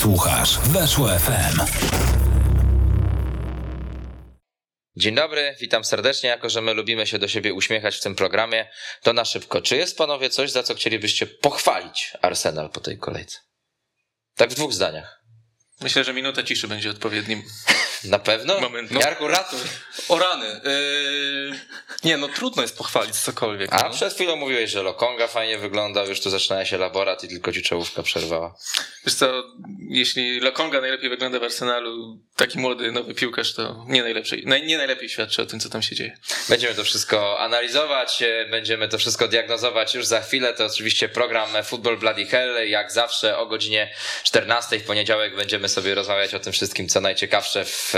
Słuchasz Weszło FM. Dzień dobry, witam serdecznie. Jako, że my lubimy się do siebie uśmiechać w tym programie, to na szybko. Czy jest panowie coś, za co chcielibyście pochwalić Arsenal po tej kolejce? Tak w dwóch zdaniach. Myślę, że minuta ciszy będzie odpowiednim. Na pewno? Moment. Jarku, ratuj. O rany. Yy... Nie, no trudno jest pochwalić cokolwiek. A no. przed chwilą mówiłeś, że Lokonga fajnie wyglądał, już tu zaczyna się laborat i tylko ci czołówka przerwała. Wiesz co, jeśli Lokonga najlepiej wygląda w Arsenalu, taki młody, nowy piłkarz, to nie najlepiej, naj, nie najlepiej świadczy o tym, co tam się dzieje. Będziemy to wszystko analizować, e, będziemy to wszystko diagnozować już za chwilę. To oczywiście program Football Bloody Hell. Jak zawsze o godzinie 14 w poniedziałek będziemy sobie rozmawiać o tym wszystkim, co najciekawsze w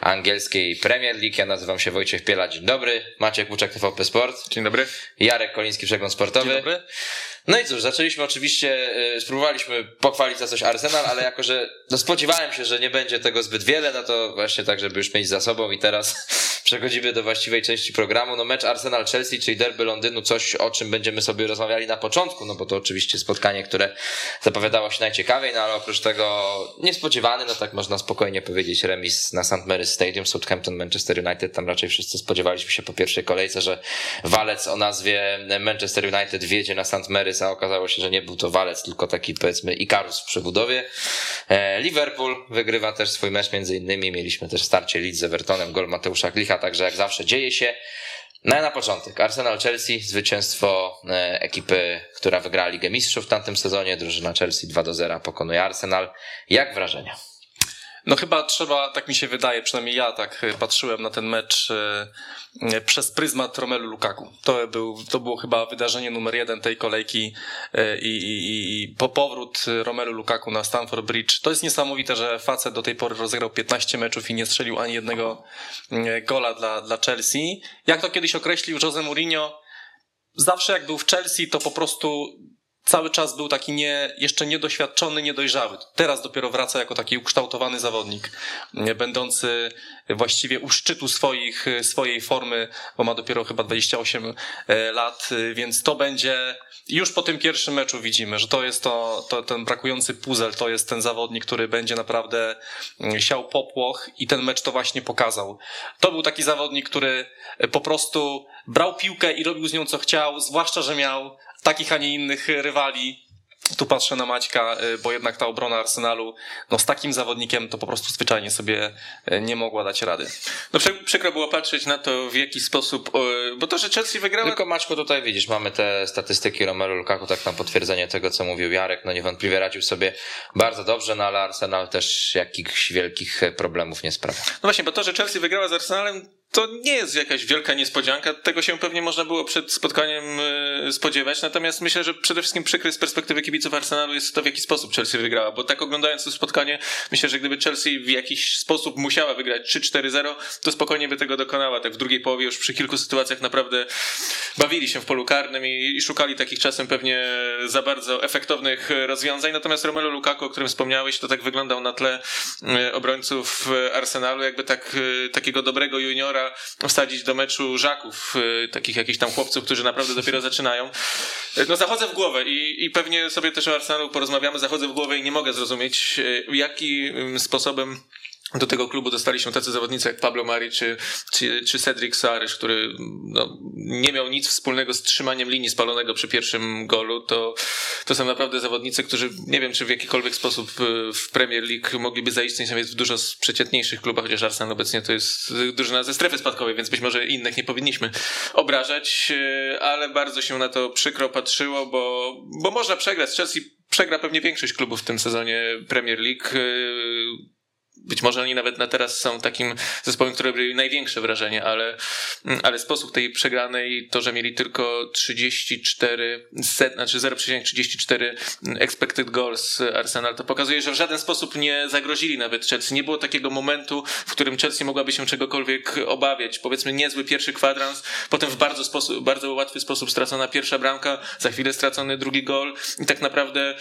angielskiej Premier League. Ja nazywam się Wojciech Piela. Dzień dobry. Maciek Łuczek, TVP Sport. Dzień dobry. Jarek Koliński, Przegląd Sportowy. Dzień dobry. No i cóż, zaczęliśmy oczywiście, y, spróbowaliśmy pochwalić za coś Arsenal, ale jako, że no spodziewałem się, że nie będzie tego zbyt wiele, no to właśnie tak, żeby już mieć za sobą i teraz przechodzimy do właściwej części programu. No mecz Arsenal-Chelsea, czyli derby Londynu, coś o czym będziemy sobie rozmawiali na początku, no bo to oczywiście spotkanie, które zapowiadało się najciekawiej, no ale oprócz tego niespodziewany, no tak można spokojnie powiedzieć, remis na St. Mary's Stadium, Southampton, Manchester United, tam raczej wszyscy spodziewaliśmy się po pierwszej kolejce, że walec o nazwie Manchester United wjedzie na St. Mary's, a okazało się, że nie był to walec, tylko taki powiedzmy Ikarus w przebudowie. E, Liverpool wygrywa też swój mecz między innymi, mieliśmy też starcie Leeds z Evertonem, gol Mateusza Klicha, także jak zawsze dzieje się. No i na początek Arsenal-Chelsea, zwycięstwo e, ekipy, która wygrała Ligę Mistrzów w tamtym sezonie, drużyna Chelsea 2 do 0 pokonuje Arsenal. Jak wrażenia? No chyba trzeba, tak mi się wydaje, przynajmniej ja tak e, patrzyłem na ten mecz e, przez pryzmat Romelu Lukaku. To, był, to było chyba wydarzenie numer jeden tej kolejki i, i, i po powrót Romelu Lukaku na Stamford Bridge. To jest niesamowite, że facet do tej pory rozegrał 15 meczów i nie strzelił ani jednego gola dla, dla Chelsea. Jak to kiedyś określił Jose Mourinho, zawsze jak był w Chelsea, to po prostu cały czas był taki nie, jeszcze niedoświadczony, niedojrzały. Teraz dopiero wraca jako taki ukształtowany zawodnik, będący właściwie u szczytu swoich, swojej formy, bo ma dopiero chyba 28 lat, więc to będzie już po tym pierwszym meczu widzimy, że to jest to, to ten brakujący puzzle, to jest ten zawodnik, który będzie naprawdę siał popłoch i ten mecz to właśnie pokazał. To był taki zawodnik, który po prostu brał piłkę i robił z nią co chciał, zwłaszcza, że miał takich, a nie innych rywali. Tu patrzę na Maćka, bo jednak ta obrona Arsenalu, no z takim zawodnikiem to po prostu zwyczajnie sobie nie mogła dać rady. No przykro było patrzeć na to, w jaki sposób, bo to, że Chelsea wygrała... Tylko Maćku tutaj widzisz, mamy te statystyki Romelu Lukaku, tak na potwierdzenie tego, co mówił Jarek, no niewątpliwie radził sobie bardzo dobrze, no ale Arsenal też jakichś wielkich problemów nie sprawia. No właśnie, bo to, że Chelsea wygrała z Arsenalem, to nie jest jakaś wielka niespodzianka. Tego się pewnie można było przed spotkaniem spodziewać. Natomiast myślę, że przede wszystkim przykry z perspektywy kibiców Arsenalu jest to, w jaki sposób Chelsea wygrała. Bo tak oglądając to spotkanie, myślę, że gdyby Chelsea w jakiś sposób musiała wygrać 3-4-0, to spokojnie by tego dokonała. Tak w drugiej połowie już przy kilku sytuacjach naprawdę bawili się w polu karnym i, i szukali takich czasem pewnie za bardzo efektownych rozwiązań. Natomiast Romelu Lukaku, o którym wspomniałeś, to tak wyglądał na tle obrońców Arsenalu, jakby tak, takiego dobrego juniora wsadzić do meczu żaków, takich jakichś tam chłopców, którzy naprawdę dopiero zaczynają. No zachodzę w głowę i, i pewnie sobie też o Arsenalu porozmawiamy, zachodzę w głowę i nie mogę zrozumieć, jakim sposobem do tego klubu dostali się tacy zawodnicy jak Pablo Mari czy, czy, czy Cedric Soares, który no, nie miał nic wspólnego z trzymaniem linii spalonego przy pierwszym golu, to, to są naprawdę zawodnicy, którzy nie wiem, czy w jakikolwiek sposób w Premier League mogliby zaistnieć nawet w dużo przeciętniejszych klubach, chociaż Arsenal obecnie to jest drużyna ze strefy spadkowej, więc być może innych nie powinniśmy obrażać, ale bardzo się na to przykro patrzyło, bo, bo można przegrać. Chelsea przegra pewnie większość klubów w tym sezonie Premier League być może oni nawet na teraz są takim zespołem, który robi największe wrażenie, ale, ale sposób tej przegranej, to, że mieli tylko 34, set, znaczy 0,34 expected goals Arsenal, to pokazuje, że w żaden sposób nie zagrozili nawet Chelsea. Nie było takiego momentu, w którym Chelsea mogłaby się czegokolwiek obawiać. Powiedzmy niezły pierwszy kwadrans, potem w bardzo, sposób, bardzo łatwy sposób stracona pierwsza bramka, za chwilę stracony drugi gol i tak naprawdę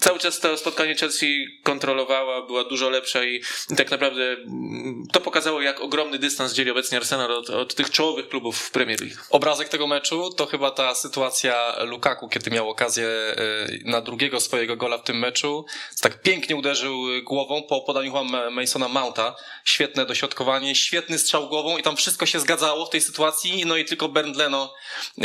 cały czas to spotkanie Chelsea kontrolowała, była dużo lepsza i i tak naprawdę mm, to pokazało, jak ogromny dystans dzieli obecnie Arsenal od, od tych czołowych klubów w Premier League. Obrazek tego meczu to chyba ta sytuacja Lukaku, kiedy miał okazję y, na drugiego swojego gola w tym meczu. Tak pięknie uderzył głową po podaniu chyba Masona Mounta. Świetne dośrodkowanie, świetny strzał głową i tam wszystko się zgadzało w tej sytuacji. No i tylko Bernd Leno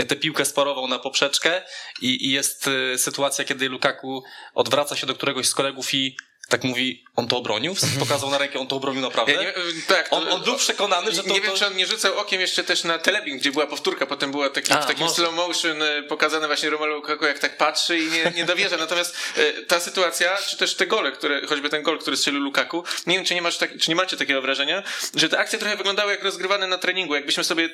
tę piłkę sparował na poprzeczkę i, i jest y, sytuacja, kiedy Lukaku odwraca się do któregoś z kolegów i tak mówi, on to obronił? Pokazał na rękę, on to obronił naprawdę? Ja nie, tak, to, on, on był przekonany, że to... Nie to... wiem, czy on nie rzucał okiem jeszcze też na telebing, gdzie była powtórka, potem była taki, A, w takim może. slow motion y, pokazane właśnie Romelu Lukaku, jak tak patrzy i nie, nie dowierza. Natomiast y, ta sytuacja, czy też te gole, które, choćby ten gol, który strzelił Lukaku, nie wiem, czy nie, masz tak, czy nie macie takiego wrażenia, że te akcje trochę wyglądały jak rozgrywane na treningu. Jakbyśmy sobie,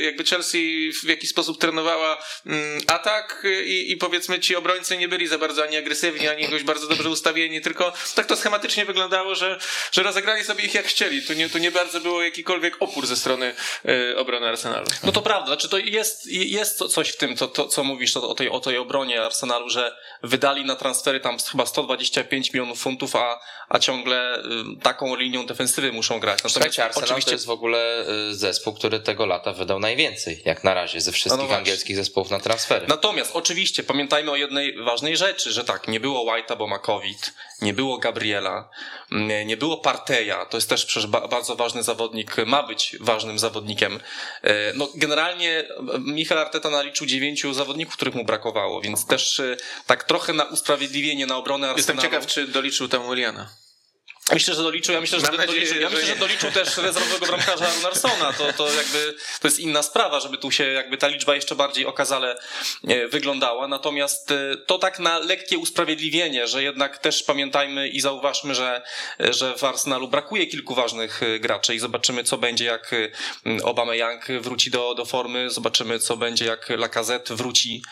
jakby Chelsea w jakiś sposób trenowała mm, atak i, i powiedzmy ci obrońcy nie byli za bardzo ani agresywni, ani jakoś bardzo dobrze ustawieni, tylko tak to schematycznie wyglądało, że, że rozegrali sobie ich jak chcieli. Tu nie, tu nie bardzo było jakikolwiek opór ze strony y, obrony Arsenalu. No to prawda, znaczy to jest, jest coś w tym, to, to, co mówisz o, tej, o tej obronie Arsenalu, że wydali na transfery tam chyba 125 milionów funtów, a, a ciągle y, taką linią defensywy muszą grać. Natomiast Słuchajcie, Arsenal to jest w ogóle y, zespół, który tego lata wydał najwięcej, jak na razie, ze wszystkich No, no angielskich zespołów na transfery. Natomiast oczywiście pamiętajmy o jednej ważnej rzeczy, że tak, nie było White'a, bo ma COVID, nie było Gabriela, nie było Parteja, to jest też przecież ba- bardzo ważny zawodnik, ma być ważnym zawodnikiem. E, No generalnie Michał Arteta naliczył dziewięciu zawodników, których mu brakowało, więc też e, tak trochę na usprawiedliwienie na obronę Jestem Arsenalu. ciekaw, czy doliczył tam Williana. Myślę, że doliczył. Ja myślę, że, nadzieję, doliczył, ja że myślę, że doliczył też rezerwowego bramkarza Narsona. To, to jakby to jest inna sprawa, żeby tu się jakby ta liczba jeszcze bardziej okazale e, wyglądała. Natomiast e, to tak na lekkie usprawiedliwienie, że jednak też pamiętajmy i zauważmy, że, e, że w Arsenalu brakuje kilku ważnych graczy i zobaczymy, co będzie, jak Obama Young wróci do, do formy, zobaczymy, co będzie, jak Lacazette wróci,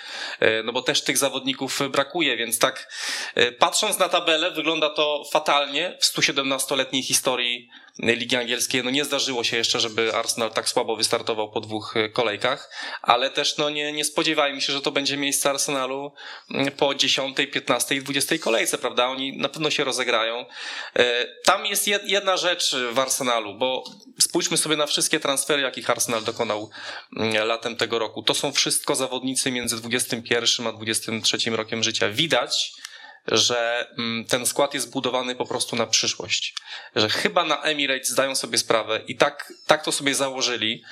no bo też tych zawodników brakuje, więc tak patrząc na tabelę, wygląda to fatalnie w 117-letniej historii Ligi Angielskiej. No nie zdarzyło się jeszcze, żeby Arsenal tak słabo wystartował po dwóch e, kolejkach, ale też no nie, nie spodziewajmy się, że to będzie miejsce Arsenalu mm, po 10, 15 i 20 kolejce, prawda? Oni na pewno się rozegrają. E, Tam jest jed- jedna rzecz w Arsenalu, bo spójrzmy sobie na wszystkie transfery, jakich Arsenal dokonał mm, latem tego roku. To są wszystko zawodnicy między 21 a 23 rokiem życia. Widać, że mm, ten skład jest budowany po prostu na przyszłość. Że chyba na Emirates zdają sobie sprawę i tak, tak to sobie założyli,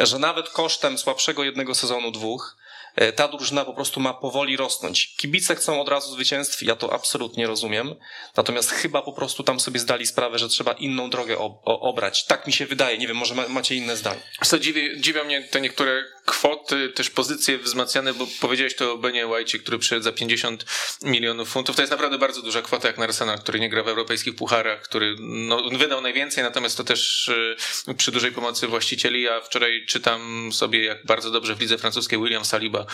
że nawet kosztem słabszego jednego sezonu, dwóch, e, ta drużyna po prostu ma powoli rosnąć. Kibice chcą od razu zwycięstw, ja to absolutnie rozumiem. Natomiast chyba po prostu tam sobie zdali sprawę, że trzeba inną drogę ob- obrać. Tak mi się wydaje. Nie wiem, może ma- macie inne zdanie. Co dziwi, dziwią mnie te niektóre kwoty, też pozycje wzmacniane, bo powiedziałeś to o Benie White, który przyszedł za 50 milionów funtów. To jest naprawdę bardzo duża kwota jak na Arsenal, który nie gra w europejskich pucharach, który no, wydał najwięcej, natomiast to też y, przy dużej pomocy właścicieli. Ja wczoraj czytam sobie, jak bardzo dobrze w lidze francuskiej William Saliba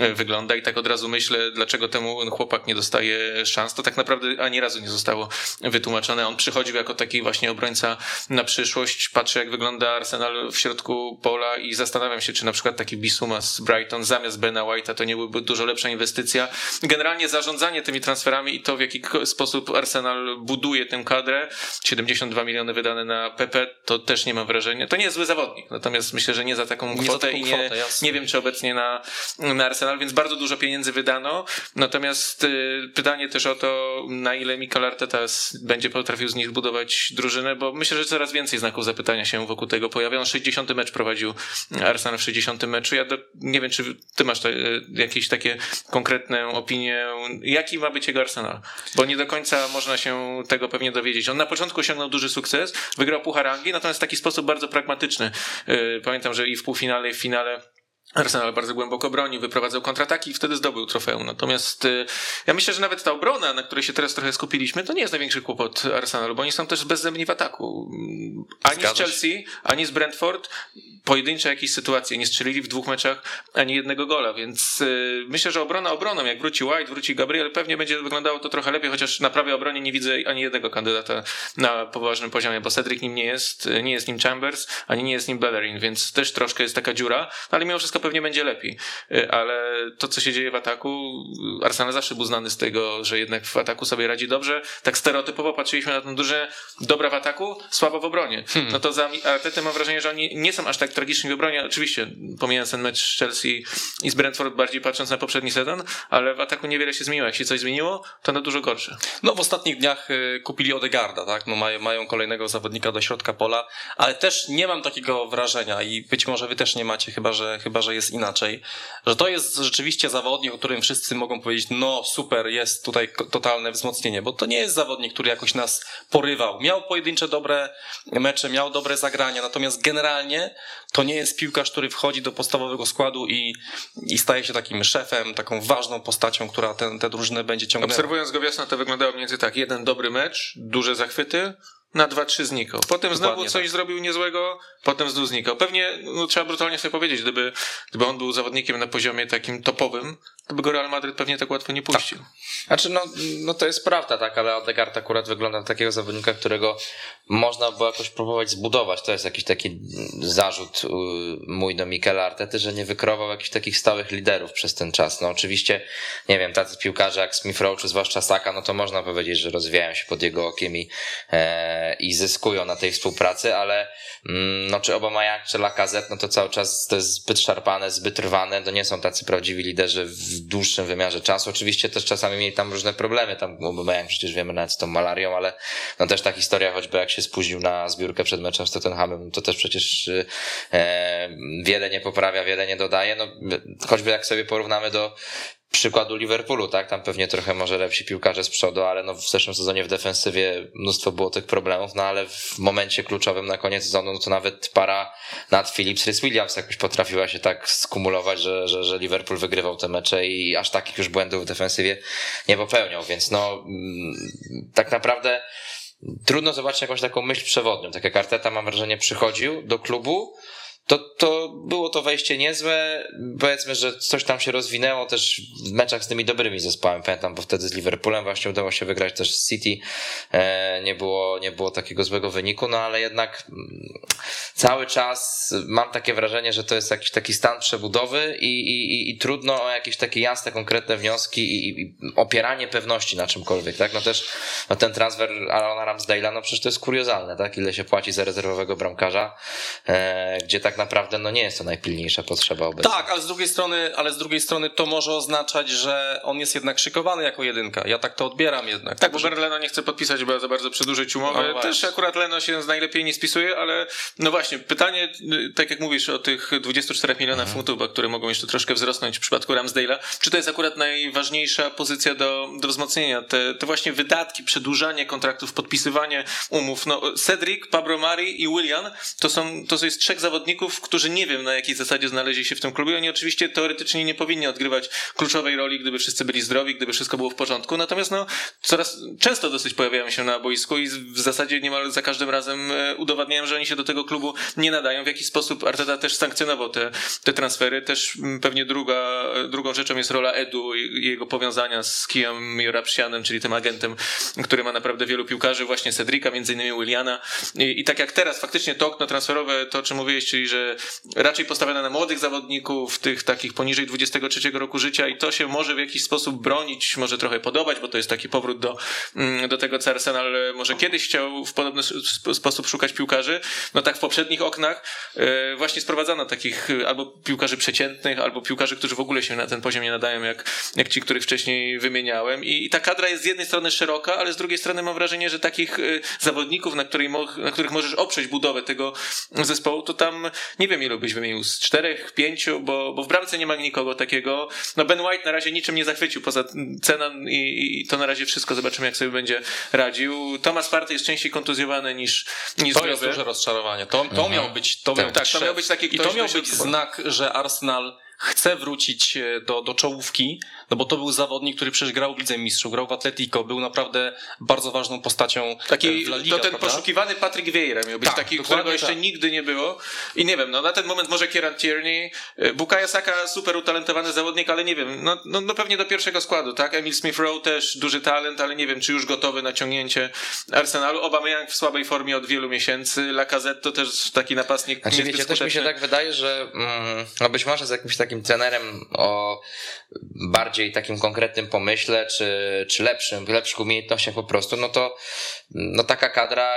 y, wygląda i tak od razu myślę, dlaczego temu chłopak nie dostaje szans. To tak naprawdę ani razu nie zostało wytłumaczone. On przychodził jako taki właśnie obrońca na przyszłość. Patrzę, jak wygląda Arsenal w środku pola i zastanawiam się, czy na przykład taki Bisuma z Brighton zamiast Bena White'a to nie byłby dużo lepsza inwestycja. Generalnie zarządzanie tymi transferami i to, w jaki sposób Arsenal buduje tę kadrę, 72 miliony wydane na PP, to też nie mam wrażenia. To nie jest zły zawodnik, natomiast myślę, że nie za taką Nie za kwotę taką i nie, kwotę, nie wiem, czy obecnie na, na Arsenal, więc bardzo dużo pieniędzy wydano. Natomiast y, pytanie też o to, na ile Mikel Arteta będzie potrafił z nich budować drużynę, bo myślę, że coraz więcej znaków zapytania się wokół tego pojawia. On 60 mecz prowadził Arsenal w 60 meczu. Ja do, nie wiem, czy ty masz y, jakieś takie konkretne opinie, jaki ma być jego Arsenal, bo nie do końca można się tego pewnie dowiedzieć. On na początku osiągnął duży sukces, wygrał Puchar Anglii, natomiast w taki sposób bardzo pragmatyczny. Y, Pamiętam, że i w półfinale, i w finale Arsenal bardzo głęboko bronił, wyprowadzał kontrataki i wtedy zdobył trofeum. Natomiast y, ja myślę, że nawet ta obrona, na której się teraz trochę skupiliśmy, to nie jest największy kłopot Arsenalu, bo oni są też bezzębni w ataku. Mm, Ani Zgadza z się. Chelsea, ani z Brentford pojedyncze jakieś sytuacje. Nie strzelili w dwóch meczach ani jednego gola, więc y, myślę, że obrona obroną, jak wróci White, wróci Gabriel, pewnie będzie wyglądało to trochę lepiej, chociaż na prawej obronie nie widzę ani jednego kandydata na poważnym poziomie, bo Cedric nim nie jest, nie jest nim Chambers, ani nie jest nim Bellerin, więc też troszkę jest taka dziura, no ale mimo wszystko to pewnie będzie lepiej. Y, Ale to, co się dzieje w ataku, Arsenal zawsze był znany z tego, że jednak w ataku sobie radzi dobrze. Tak stereotypowo patrzyliśmy na tę duże dobra w ataku, słabo w obronie. No to za Artetę mam wrażenie, że oni nie są aż tak tragiczni w obronie. Oczywiście, pomijając ten mecz z Chelsea i z Brentford, bardziej patrząc na poprzedni sezon, ale w ataku niewiele się zmieniło. Jak się coś zmieniło, to na dużo gorsze. No w ostatnich dniach y, kupili Odegarda, tak? No mają, mają kolejnego zawodnika do środka pola, ale też nie mam takiego wrażenia i być może wy też nie macie, chyba że, chyba, że jest inaczej, że to jest rzeczywiście zawodnik, o którym wszyscy mogą powiedzieć, no super, jest tutaj totalne wzmocnienie, bo to nie jest zawodnik, który jakoś nas porywał. Miał pojedyncze dobre mecze, miał dobre zagrania, natomiast generalnie to nie jest piłkarz, który wchodzi do podstawowego składu i, i staje się takim szefem, taką ważną postacią, która tę tę drużynę będzie ciągnęła. Obserwując go wiosną, to wyglądało mniej więcej tak. Jeden dobry mecz, duże zachwyty, na 2-3 znikał. Potem znowu Dokładnie coś tak. zrobił niezłego, potem znów znikał. Pewnie, no, trzeba brutalnie sobie powiedzieć, gdyby, gdyby on był zawodnikiem na poziomie takim topowym, to by go Real Madryt pewnie tak łatwo nie puścił. Znaczy, no, no to jest prawda, tak, ale Odegaard akurat wygląda na takiego zawodnika, którego można było jakoś próbować zbudować. To jest jakiś taki zarzut y, mój do Mikela Artety, że nie wykrował jakichś takich stałych liderów przez ten czas. No oczywiście, nie wiem, tacy piłkarze jak Smith Rowe, czy zwłaszcza Saka, no to można powiedzieć, że rozwijają się pod jego okiem i, e, i zyskują na tej współpracy, ale mm, no czy Obama czy Lacazette, no to cały czas to jest zbyt szarpane, zbyt rwane, to nie są tacy prawdziwi liderzy w dłuższym wymiarze czasu. Oczywiście też czasami mieli tam różne problemy, tam Aubameyang przecież wiemy nawet z tą malarią, ale no też ta historia, choćby jak się spóźnił na zbiórkę przed meczem z Tottenhamem, to też przecież e, wiele nie poprawia, wiele nie dodaje, no choćby jak sobie porównamy do przykładu Liverpoolu, tak? Tam pewnie trochę może lepsi piłkarze z przodu, ale no w zeszłym sezonie w defensywie mnóstwo było tych problemów, no ale w momencie kluczowym na koniec sezonu, no to nawet para nad Phillips, Rhys Williams jakoś potrafiła się tak skumulować, że, że, że Liverpool wygrywał te mecze i aż takich już błędów w defensywie nie popełniał, więc no mm, tak naprawdę trudno zobaczyć jakąś taką myśl przewodnią. Tak jak Arteta mam wrażenie przychodził do klubu, to, to było to wejście niezłe. Powiedzmy, że coś tam się rozwinęło też w meczach z tymi dobrymi zespołami. Pamiętam, bo wtedy z Liverpoolem właśnie udało się wygrać też z City. E, nie, było, nie było takiego złego wyniku, no ale jednak mm, cały czas mam takie wrażenie, że to jest jakiś taki stan przebudowy i, i, i, trudno o jakieś takie jasne, konkretne wnioski i, i opieranie pewności na czymkolwiek, tak? No też no ten transfer Alana Ramsdale'a, no przecież to jest kuriozalne, tak? Ile się płaci za rezerwowego bramkarza, e, gdzie tak naprawdę no nie jest to najpilniejsza potrzeba obecnie. Tak, ale z drugiej strony, ale z drugiej strony to może oznaczać, że on jest jednak szykowany jako jedynka. Ja tak to odbieram jednak. Tak, bo że... Leno nie chce podpisać, bo za bardzo przedłużyć umowę. No. Też akurat Leno się z najlepiej nie spisuje, ale no właśnie, pytanie, tak jak mówisz o tych 24 milionach Mhm. funtów, bo które mogą jeszcze troszkę wzrosnąć w przypadku Ramsdale'a, czy to jest akurat najważniejsza pozycja do, do wzmocnienia? Te, te właśnie wydatki, przedłużanie kontraktów, podpisywanie umów. No, Cedric, Pablo Mari i Willian to są, to jest trzech zawodników, którzy nie wiem na jakiej zasadzie znaleźli się w tym klubie. Oni oczywiście teoretycznie nie powinni odgrywać kluczowej roli, gdyby wszyscy byli zdrowi, gdyby wszystko było w porządku. Natomiast no, coraz często dosyć pojawiają się na boisku i w zasadzie niemal za każdym razem e, udowadniają, że oni się do tego klubu nie nadają. W jakiś sposób Arteta też sankcjonował te, te transfery. Też mm, pewnie druga, drugą rzeczą jest rola Edu i jego powiązania z Kijem Jorapsianem, czyli tym agentem, który ma naprawdę wielu piłkarzy, właśnie Cedrika, między innymi Williana. I, I tak jak teraz faktycznie to okno transferowe, to o czym mówiłeś, czyli że raczej postawione na młodych zawodników, tych takich poniżej 23 roku życia i to się może w jakiś sposób bronić, może trochę podobać, bo to jest taki powrót do, mm, do tego, co Arsenal może kiedyś chciał w podobny sp- sposób szukać piłkarzy. No tak w poprzednich oknach e, właśnie sprowadzano takich e, albo piłkarzy przeciętnych, albo piłkarzy, którzy w ogóle się na ten poziom nie nadają, jak, jak ci, których wcześniej wymieniałem. I, I ta kadra jest z jednej strony szeroka, ale z drugiej strony mam wrażenie, że takich e, zawodników, na, której na których możesz oprzeć budowę tego zespołu, to tam nie wiem, ilu byś wymienił, z czterech, pięciu, bo, bo w bramce nie ma nikogo takiego. No Ben White na razie niczym nie zachwycił poza ceną i, i to na razie wszystko. Zobaczymy, jak sobie będzie radził. Thomas Partey jest częściej kontuzjowany niż, niż To jest duże rozczarowanie. To, to miał być, to miał Tak, być to miał być taki I ktoś to miał być znak, że Arsenal chce wrócić e, do, do czołówki, no bo to był zawodnik, który przecież grał w Lidze Mistrzów, grał w Atletico, był naprawdę bardzo ważną postacią Taki, w La Liga, to ten prawda? poszukiwany Patrick Vieira miał być Tak, taki, którego jeszcze tak. nigdy nie było. I nie wiem, no na ten moment może Kieran Tierney, y, Bukayo Saka super utalentowany zawodnik, ale nie wiem, no, no, no pewnie do pierwszego składu, tak? Emil Smith Rowe też duży talent, ale nie wiem, czy już gotowy na ciągnięcie Arsenalu. Aubameyang w słabej formie od wielu miesięcy, Lacazette to też taki napastnik Znaczy niezbyt wiecie, też mi się skuteczny. tak wydaje, że mm, no być może z jakimś takim trenerem o bardziej takim konkretnym pomyśle, czy, czy lepszym, lepszych umiejętnościach po prostu, no to no taka kadra,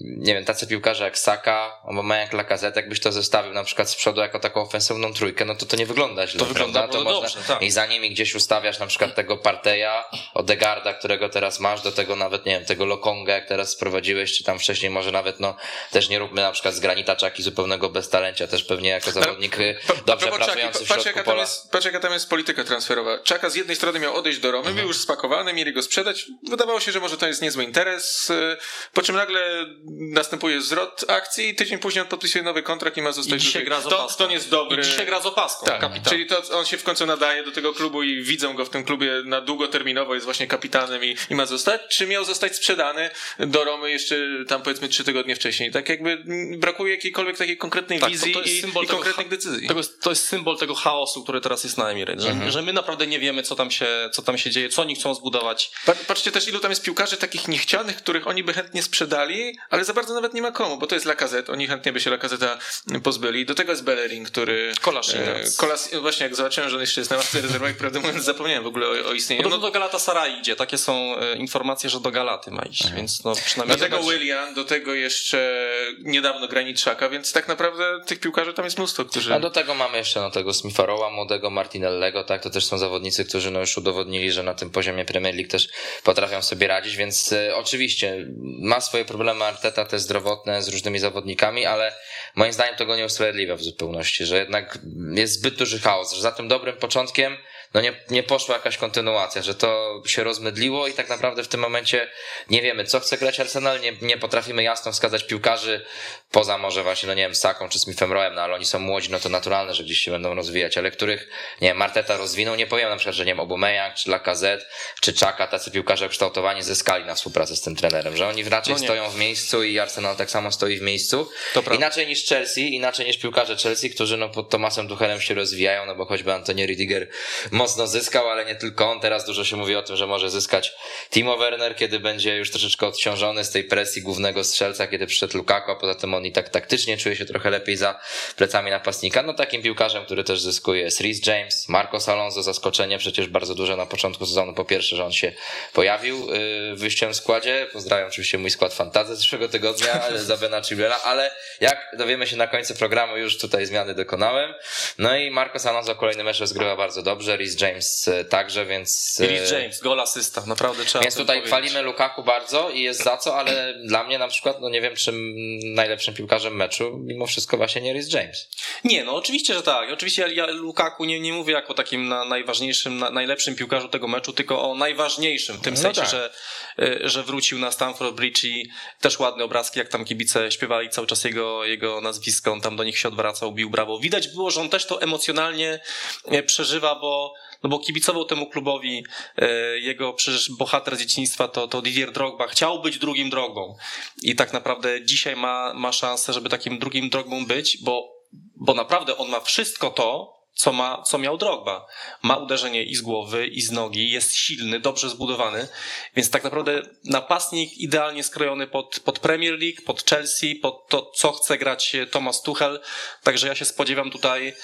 nie wiem, tacy piłkarze jak Saka, albo jak Lacazette, jakbyś to zestawił na przykład z przodu jako taką ofensywną trójkę, no to to nie wygląda źle, To wygląda? To można, dobrze, tak. I za nimi gdzieś ustawiasz na przykład tego Parteja, Odegarda, którego teraz masz, do tego nawet, nie wiem, tego Lokonga, jak teraz sprowadziłeś, czy tam wcześniej może nawet, no, też nie róbmy na przykład z Granita Czaki zupełnego beztalencia, też pewnie jako zawodnik y, dobrze pracujący w środku pola. patrz jaka tam jest polityka transferowa. Czaka z jednej strony miał odejść do Romy, Mhm. był już spakowany, mieli go sprzedać. Wydawało się, że może to jest niezły interes, y, po czym nagle następuje zwrot akcji i tydzień później on podpisuje nowy kontrakt i ma zostać I dzisiaj gra z to, opaską. to jest dobry. I dzisiaj gra z opaską, tak, kapitan. czyli to on się w końcu nadaje do tego klubu i widzą go w tym klubie na długoterminowo, jest właśnie kapitanem i, i ma zostać, czy miał zostać sprzedany do Romy jeszcze tam powiedzmy trzy tygodnie wcześniej. Tak jakby brakuje jakiejkolwiek takiej konkretnej Tak, to- wizji to jest i, symbol i konkretnych decyzji. Tego, to jest symbol tego chaosu, który teraz jest na Emirates, że, Mhm. Że my naprawdę nie wiemy, co tam, się, co tam się dzieje, co oni chcą zbudować. Pa- Patrzcie też, ilu tam jest piłkarzy takich niechcianych, których oni by chętnie sprzedali, ale za bardzo nawet nie ma komu, bo to jest Lacazette, oni chętnie by się Lacazeta pozbyli. Do tego jest Bellerin, który... Kolasinac. e, Kolas, właśnie jak zobaczyłem, że on jeszcze jest na ławce rezerwowej, prawdę mówiąc, zapomniałem w ogóle o, o istnieniu. Podobno No, do Galatasaray idzie, takie są e, informacje, że do Galaty ma iść, więc no przynajmniej... do tego zobaczymy. William, do tego jeszcze niedawno Graniczaka, więc tak naprawdę tych piłkarzy tam jest mnóstwo, którzy... A do tego mamy jeszcze no, tego Smitharowa, młodego Martinellego, tak, to też są zawodnicy, którzy no, już udowodnili, że na tym poziomie Premier League też potrafią sobie radzić, więc e, oczywiście ma swoje problemy Arteta, te zdrowotne z różnymi zawodnikami, ale moim zdaniem to go nie usprawiedliwia w zupełności, że jednak jest zbyt duży chaos, że za tym dobrym początkiem no nie, nie poszła jakaś kontynuacja, że to się rozmydliło i tak naprawdę w tym momencie nie wiemy, co chce grać Arsenal, nie, nie potrafimy jasno wskazać piłkarzy, poza może właśnie, no nie wiem, Saką czy Smithem Royem, no ale oni są młodzi, no to naturalne, że gdzieś się będą rozwijać, ale których, nie wiem, Marteta rozwinął, nie powiem na przykład, że nie wiem, Aubameyang, czy Lacazette, czy Czaka, tacy piłkarze kształtowani zyskali na współpracę z tym trenerem, że oni raczej No stoją w miejscu i Arsenal tak samo stoi w miejscu. Inaczej niż Chelsea, inaczej niż piłkarze Chelsea, którzy no pod Tomasem Tuchelem się rozwijają, no bo choćby Antonio Ridiger mocno zyskał, ale nie tylko on. Teraz dużo się mówi o tym, że może zyskać Timo Werner, kiedy będzie już troszeczkę odciążony z tej presji głównego strzelca, kiedy przyszedł Lukaku, a poza tym on i tak taktycznie czuje się trochę lepiej za plecami napastnika. No takim piłkarzem, który też zyskuje jest Reece James, Marcos Alonso, zaskoczenie przecież bardzo duże na początku sezonu. Po pierwsze, że on się pojawił yy, w wyjściowym składzie. Pozdrawiam oczywiście mój skład fantazy z zeszłego tygodnia za Bena Chilwella, ale jak dowiemy się na końcu programu, już tutaj zmiany dokonałem. No i Marcos Alonso kolejny mecz rozgrywa bardzo dobrze, Reece James e, także, więc... e, Reece James, gol asysta, naprawdę trzeba Więc tutaj powiedzieć. chwalimy Lukaku bardzo i jest za co, ale dla mnie na przykład, no nie wiem czym najlepszym piłkarzem meczu, mimo wszystko właśnie nie Reece James. Nie, no oczywiście, że tak. Oczywiście ja, ja Lukaku nie, nie mówię jako takim na najważniejszym, na, najlepszym piłkarzu tego meczu, tylko o najważniejszym, w tym No sensie, tak. że, y, że wrócił na Stamford Bridge i też ładne obrazki, jak tam kibice śpiewali cały czas jego, jego nazwisko, on tam do nich się odwracał, bił brawo. Widać było, że on też to emocjonalnie e, przeżywa, bo no bo kibicował temu klubowi, e, jego przecież bohater dzieciństwa to, to Didier Drogba, chciał być drugim drogą. I tak naprawdę dzisiaj ma, ma szansę, żeby takim drugim drogą być, bo, bo naprawdę on ma wszystko to, co, ma, co miał Drogba. Ma uderzenie i z głowy, i z nogi, jest silny, dobrze zbudowany, więc tak naprawdę napastnik idealnie skrojony pod, pod Premier League, pod Chelsea, pod to, co chce grać Thomas Tuchel, także ja się spodziewam tutaj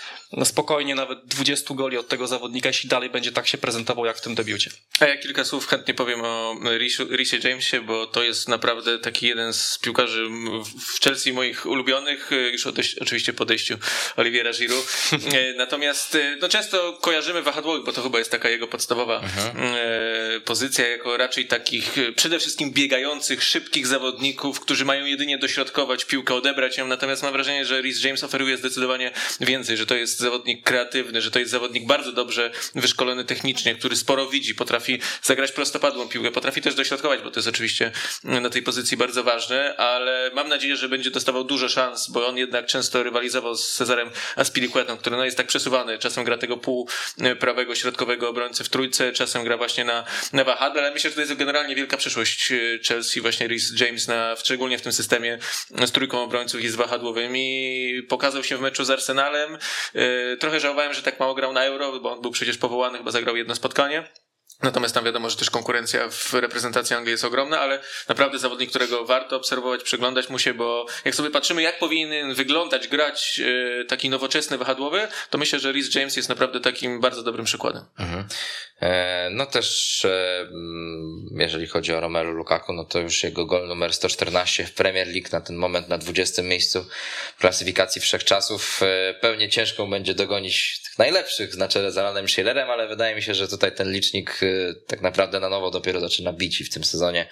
spokojnie nawet 20 goli od tego zawodnika, jeśli dalej będzie tak się prezentował jak w tym debiucie. A ja kilka słów chętnie powiem o Risie Jamesie, bo to jest naprawdę taki jeden z piłkarzy w Chelsea moich ulubionych, już odejść, oczywiście po odejściu Oliviera Giroud. E, Natomiast e, no często kojarzymy wahadłowych, bo to chyba jest taka jego podstawowa e, pozycja, jako raczej takich e, przede wszystkim biegających, szybkich zawodników, którzy mają jedynie dośrodkować piłkę, odebrać ją. Natomiast mam wrażenie, że Rhys James oferuje zdecydowanie więcej, że to jest zawodnik kreatywny, że to jest zawodnik bardzo dobrze wyszkolony technicznie, który sporo widzi, potrafi zagrać prostopadłą piłkę, potrafi też dośrodkować, bo to jest oczywiście na tej pozycji bardzo ważne, ale mam nadzieję, że będzie dostawał dużo szans, bo on jednak często rywalizował z Cezarem Aspilicuetą, który no jest tak przesunięty przesuwany. Czasem gra tego pół prawego, środkowego obrońcy w trójce, czasem gra właśnie na, na wahadle, ale myślę, że to jest generalnie wielka przyszłość e, Chelsea, właśnie Rhys James, na, szczególnie w tym systemie z trójką obrońców i z wahadłowymi. Pokazał się w meczu z Arsenalem. E, trochę żałowałem, że tak mało grał na Euro, bo on był przecież powołany, chyba zagrał jedno spotkanie. Natomiast tam wiadomo, że też konkurencja w reprezentacji Anglii jest ogromna, ale naprawdę zawodnik, którego warto obserwować, przyglądać mu się, bo jak sobie patrzymy, jak powinien wyglądać, grać e, taki nowoczesny wahadłowy, to myślę, że Rhys James jest naprawdę takim bardzo dobrym przykładem. Mhm. E, no też e, mm, jeżeli chodzi o Romelu Lukaku, no to już jego gol numer 114 w Premier League na ten moment na 20 miejscu w klasyfikacji wszechczasów. E, pewnie ciężko będzie dogonić tych najlepszych na czele z Alanem Schillerem, ale wydaje mi się, że tutaj ten licznik tak naprawdę na nowo dopiero zaczyna bić i w tym sezonie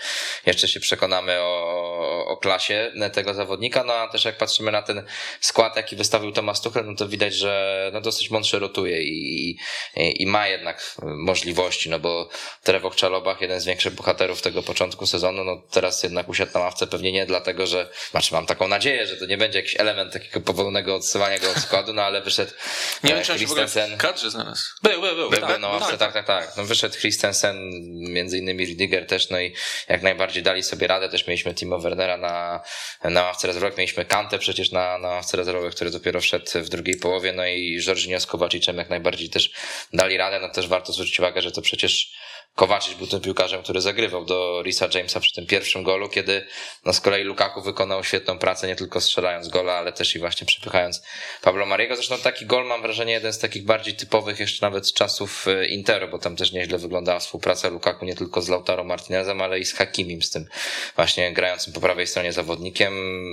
jeszcze się przekonamy o, o klasie tego zawodnika. No a też jak patrzymy na ten skład, jaki wystawił Tomasz Tuchel, no to widać, że no dosyć mądrze rotuje i, i, i ma jednak możliwości, no bo Trevor Czalobach, jeden z większych bohaterów tego początku sezonu, no teraz jednak usiadł na ławce pewnie nie dlatego, że, znaczy mam taką nadzieję, że to nie będzie jakiś element takiego powolnego odsyłania go od składu, no ale wyszedł Nie wiem, ogóle w kadrze znalazł. Był, był, był. Był, tak, na ławce, tak, tak, tak. No wyszedł Christensen, między innymi Ridiger też, no i jak najbardziej dali sobie radę, też mieliśmy Timo Wernera na, na ławce rezerwowych, mieliśmy Kantę przecież na, na ławce rezerwowych, który dopiero wszedł w drugiej połowie, no i Jorginho z Kowaciczem jak najbardziej też dali radę, no też warto zwrócić uwagę, że to przecież Kowaczyć był tym piłkarzem, który zagrywał do Risa Jamesa przy tym pierwszym golu, kiedy no z kolei Lukaku wykonał świetną pracę, nie tylko strzelając gola, ale też i właśnie przepychając Pablo Mariego. Zresztą taki gol mam wrażenie jeden z takich bardziej typowych jeszcze nawet z czasów e, Interu, bo tam też nieźle wyglądała współpraca Lukaku nie tylko z Lautaro Martinezem, ale i z Hakimim, z tym właśnie grającym po prawej stronie zawodnikiem.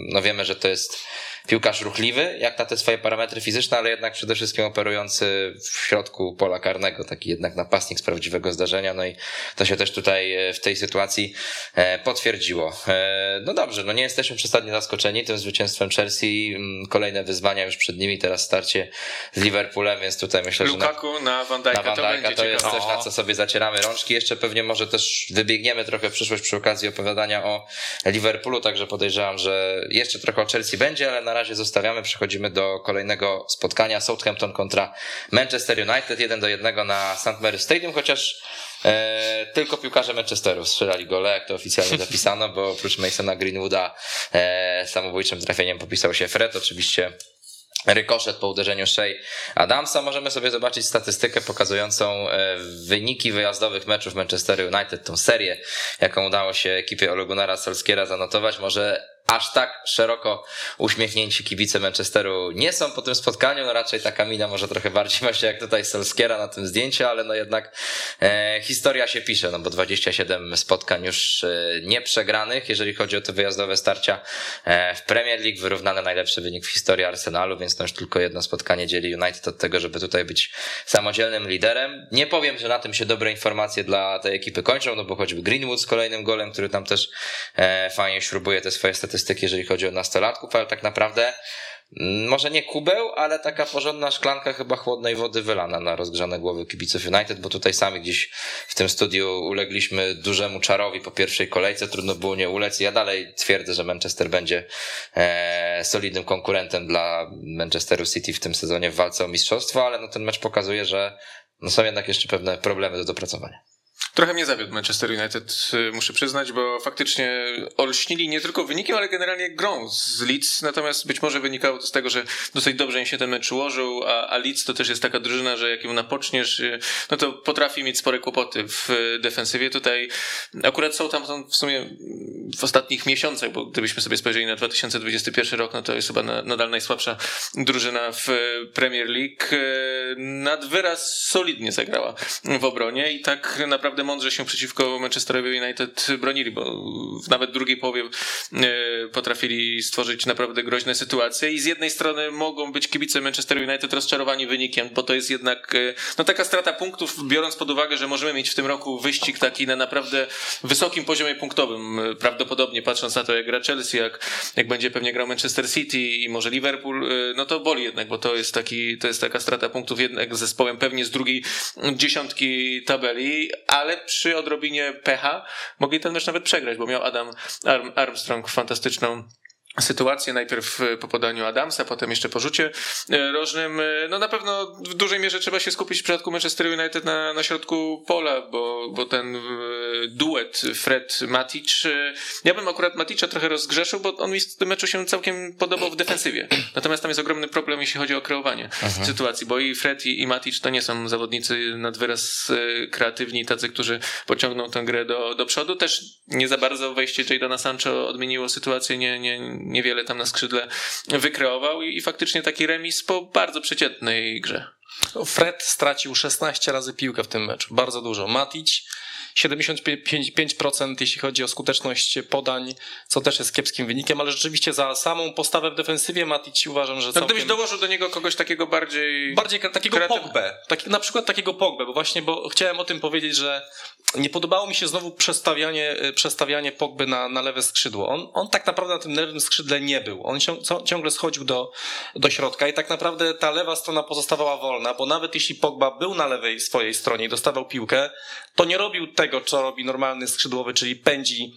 No wiemy, że to jest piłkarz ruchliwy, jak na te swoje parametry fizyczne, ale jednak przede wszystkim operujący w środku pola karnego, taki jednak napastnik z prawdziwego zdarzenia, no i to się też tutaj e, w tej sytuacji e, potwierdziło. E, no dobrze, no nie jesteśmy przesadnie zaskoczeni tym zwycięstwem Chelsea, mm, kolejne wyzwania już przed nimi, teraz starcie z Liverpoolem, więc tutaj myślę, że Lukaku na, na Van Dijk'a, na Van Dijk'a to, to jest ciekawe. też na co sobie zacieramy rączki, jeszcze pewnie może też wybiegniemy trochę w przyszłość przy okazji opowiadania o Liverpoolu, także podejrzewam, że jeszcze trochę o Chelsea będzie, ale na razie zostawiamy, przechodzimy do kolejnego spotkania Southampton kontra Manchester United, jeden do jednego na St. Mary's Stadium, chociaż e, tylko piłkarze Manchesteru strzelali gole, jak to oficjalnie zapisano, bo oprócz Masona Greenwooda e, samobójczym trafieniem popisał się Fred, oczywiście rykoszet po uderzeniu Shea Adamsa. Możemy sobie zobaczyć statystykę pokazującą e, wyniki wyjazdowych meczów Manchester United, tą serię, jaką udało się ekipie Olegunara Solskiera zanotować. Może aż tak szeroko uśmiechnięci kibice Manchesteru nie są po tym spotkaniu, no raczej taka mina może trochę bardziej właśnie jak tutaj Solskiera na tym zdjęciu, ale no jednak e, historia się pisze, no bo 27 spotkań już e, nie przegranych, jeżeli chodzi o te wyjazdowe starcia e, w Premier League, wyrównany najlepszy wynik w historii Arsenalu, więc to już tylko jedno spotkanie dzieli United od tego, żeby tutaj być samodzielnym liderem. Nie powiem, że na tym się dobre informacje dla tej ekipy kończą, no bo choćby Greenwood z kolejnym golem, który tam też e, fajnie śrubuje te swoje statystyki statystyk, jeżeli chodzi o nastolatków, ale tak naprawdę mm, może nie kubeł, ale taka porządna szklanka chyba chłodnej wody wylana na rozgrzane głowy kibiców United, bo tutaj sami gdzieś w tym studiu ulegliśmy dużemu czarowi po pierwszej kolejce, trudno było nie ulec. Ja dalej twierdzę, że Manchester będzie e, solidnym konkurentem dla Manchesteru City w tym sezonie w walce o mistrzostwo, ale no ten mecz pokazuje, że no są jednak jeszcze pewne problemy do dopracowania. Trochę mnie zawiódł Manchester United, y, muszę przyznać, bo faktycznie olśnili nie tylko wynikiem, ale generalnie grą z Leeds, natomiast być może wynikało to z tego, że dosyć dobrze im się ten mecz ułożył, a, a Leeds to też jest taka drużyna, że jak ją napoczniesz, y, no to potrafi mieć spore kłopoty w defensywie. Tutaj akurat tam w sumie w ostatnich miesiącach, bo gdybyśmy sobie spojrzeli na 2021 rok, no to jest chyba nadal najsłabsza drużyna w Premier League. Y, nad wyraz solidnie zagrała w obronie i tak naprawdę mądrze się przeciwko Manchesterowi United bronili, bo w nawet drugiej połowie e, potrafili stworzyć naprawdę groźne sytuacje i z jednej strony mogą być kibice Manchester United rozczarowani wynikiem, bo to jest jednak e, no taka strata punktów, biorąc pod uwagę, że możemy mieć w tym roku wyścig taki na naprawdę wysokim poziomie punktowym, e, prawdopodobnie patrząc na to jak gra Chelsea, jak, jak będzie pewnie grał Manchester City i może Liverpool, no to boli jednak, bo to jest taki, to jest taka strata punktów jednak z zespołem pewnie z drugiej dziesiątki tabeli, ale przy odrobinie pecha mogli ten mecz nawet przegrać, bo miał Adam Armstrong fantastyczną sytuacje, najpierw e, po podaniu Adamsa, potem jeszcze po rzucie e, rożnym. E, no na pewno w dużej mierze trzeba się skupić w przypadku Manchester United na, na środku pola, bo, bo ten duet Fred-Matic, ja bym akurat Maticza trochę rozgrzeszył, bo on mi w tym meczu się całkiem podobał w defensywie. Natomiast tam jest ogromny problem, jeśli chodzi o kreowanie Aha. sytuacji, bo i Fred i, i Matic to nie są zawodnicy nad wyraz kreatywni, tacy, którzy pociągną tę grę do, do przodu. Też nie za bardzo wejście Jadona Sancho odmieniło sytuację, nie, nie, niewiele tam na skrzydle wykreował i, i faktycznie taki remis po bardzo przeciętnej grze. Fred stracił 16 razy piłkę w tym meczu, bardzo dużo. Matic 75% jeśli chodzi o skuteczność podań, co też jest kiepskim wynikiem, ale rzeczywiście za samą postawę w defensywie Matic uważam, że no, całkiem... Gdybyś dołożył do niego kogoś takiego bardziej... Bardziej takiego kreatyw... Pogbę, na przykład takiego Pogbę, bo właśnie, bo chciałem o tym powiedzieć, że nie podobało mi się znowu przestawianie, e, przestawianie Pogby na, na lewe skrzydło. On, on tak naprawdę na tym lewym skrzydle nie był. On ciągle schodził do, do środka i tak naprawdę ta lewa strona pozostawała wolna, bo nawet jeśli Pogba był na lewej swojej stronie i dostawał piłkę, to nie robił tego, co robi normalny skrzydłowy, czyli pędzi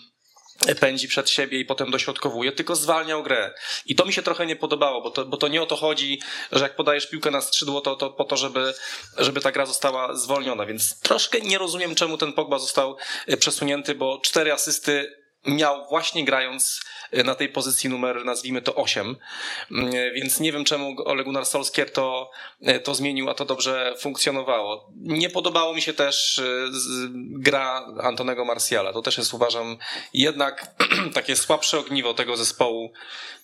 pędzi przed siebie i potem dośrodkowuje, tylko zwalniał grę. I to mi się trochę nie podobało, bo to, bo to nie o to chodzi, że jak podajesz piłkę na skrzydło, to, to po to, żeby, żeby ta gra została zwolniona. Więc troszkę nie rozumiem, czemu ten Pogba został e, przesunięty, bo cztery asysty miał właśnie grając na tej pozycji numer, nazwijmy to 8. Mm, e, więc nie wiem, czemu Ole Gunnar Solskjaer to, e, to zmienił, a to dobrze funkcjonowało. Nie podobało mi się też gra Antonego Marciala. To też jest, uważam, jednak takie słabsze ogniwo tego zespołu.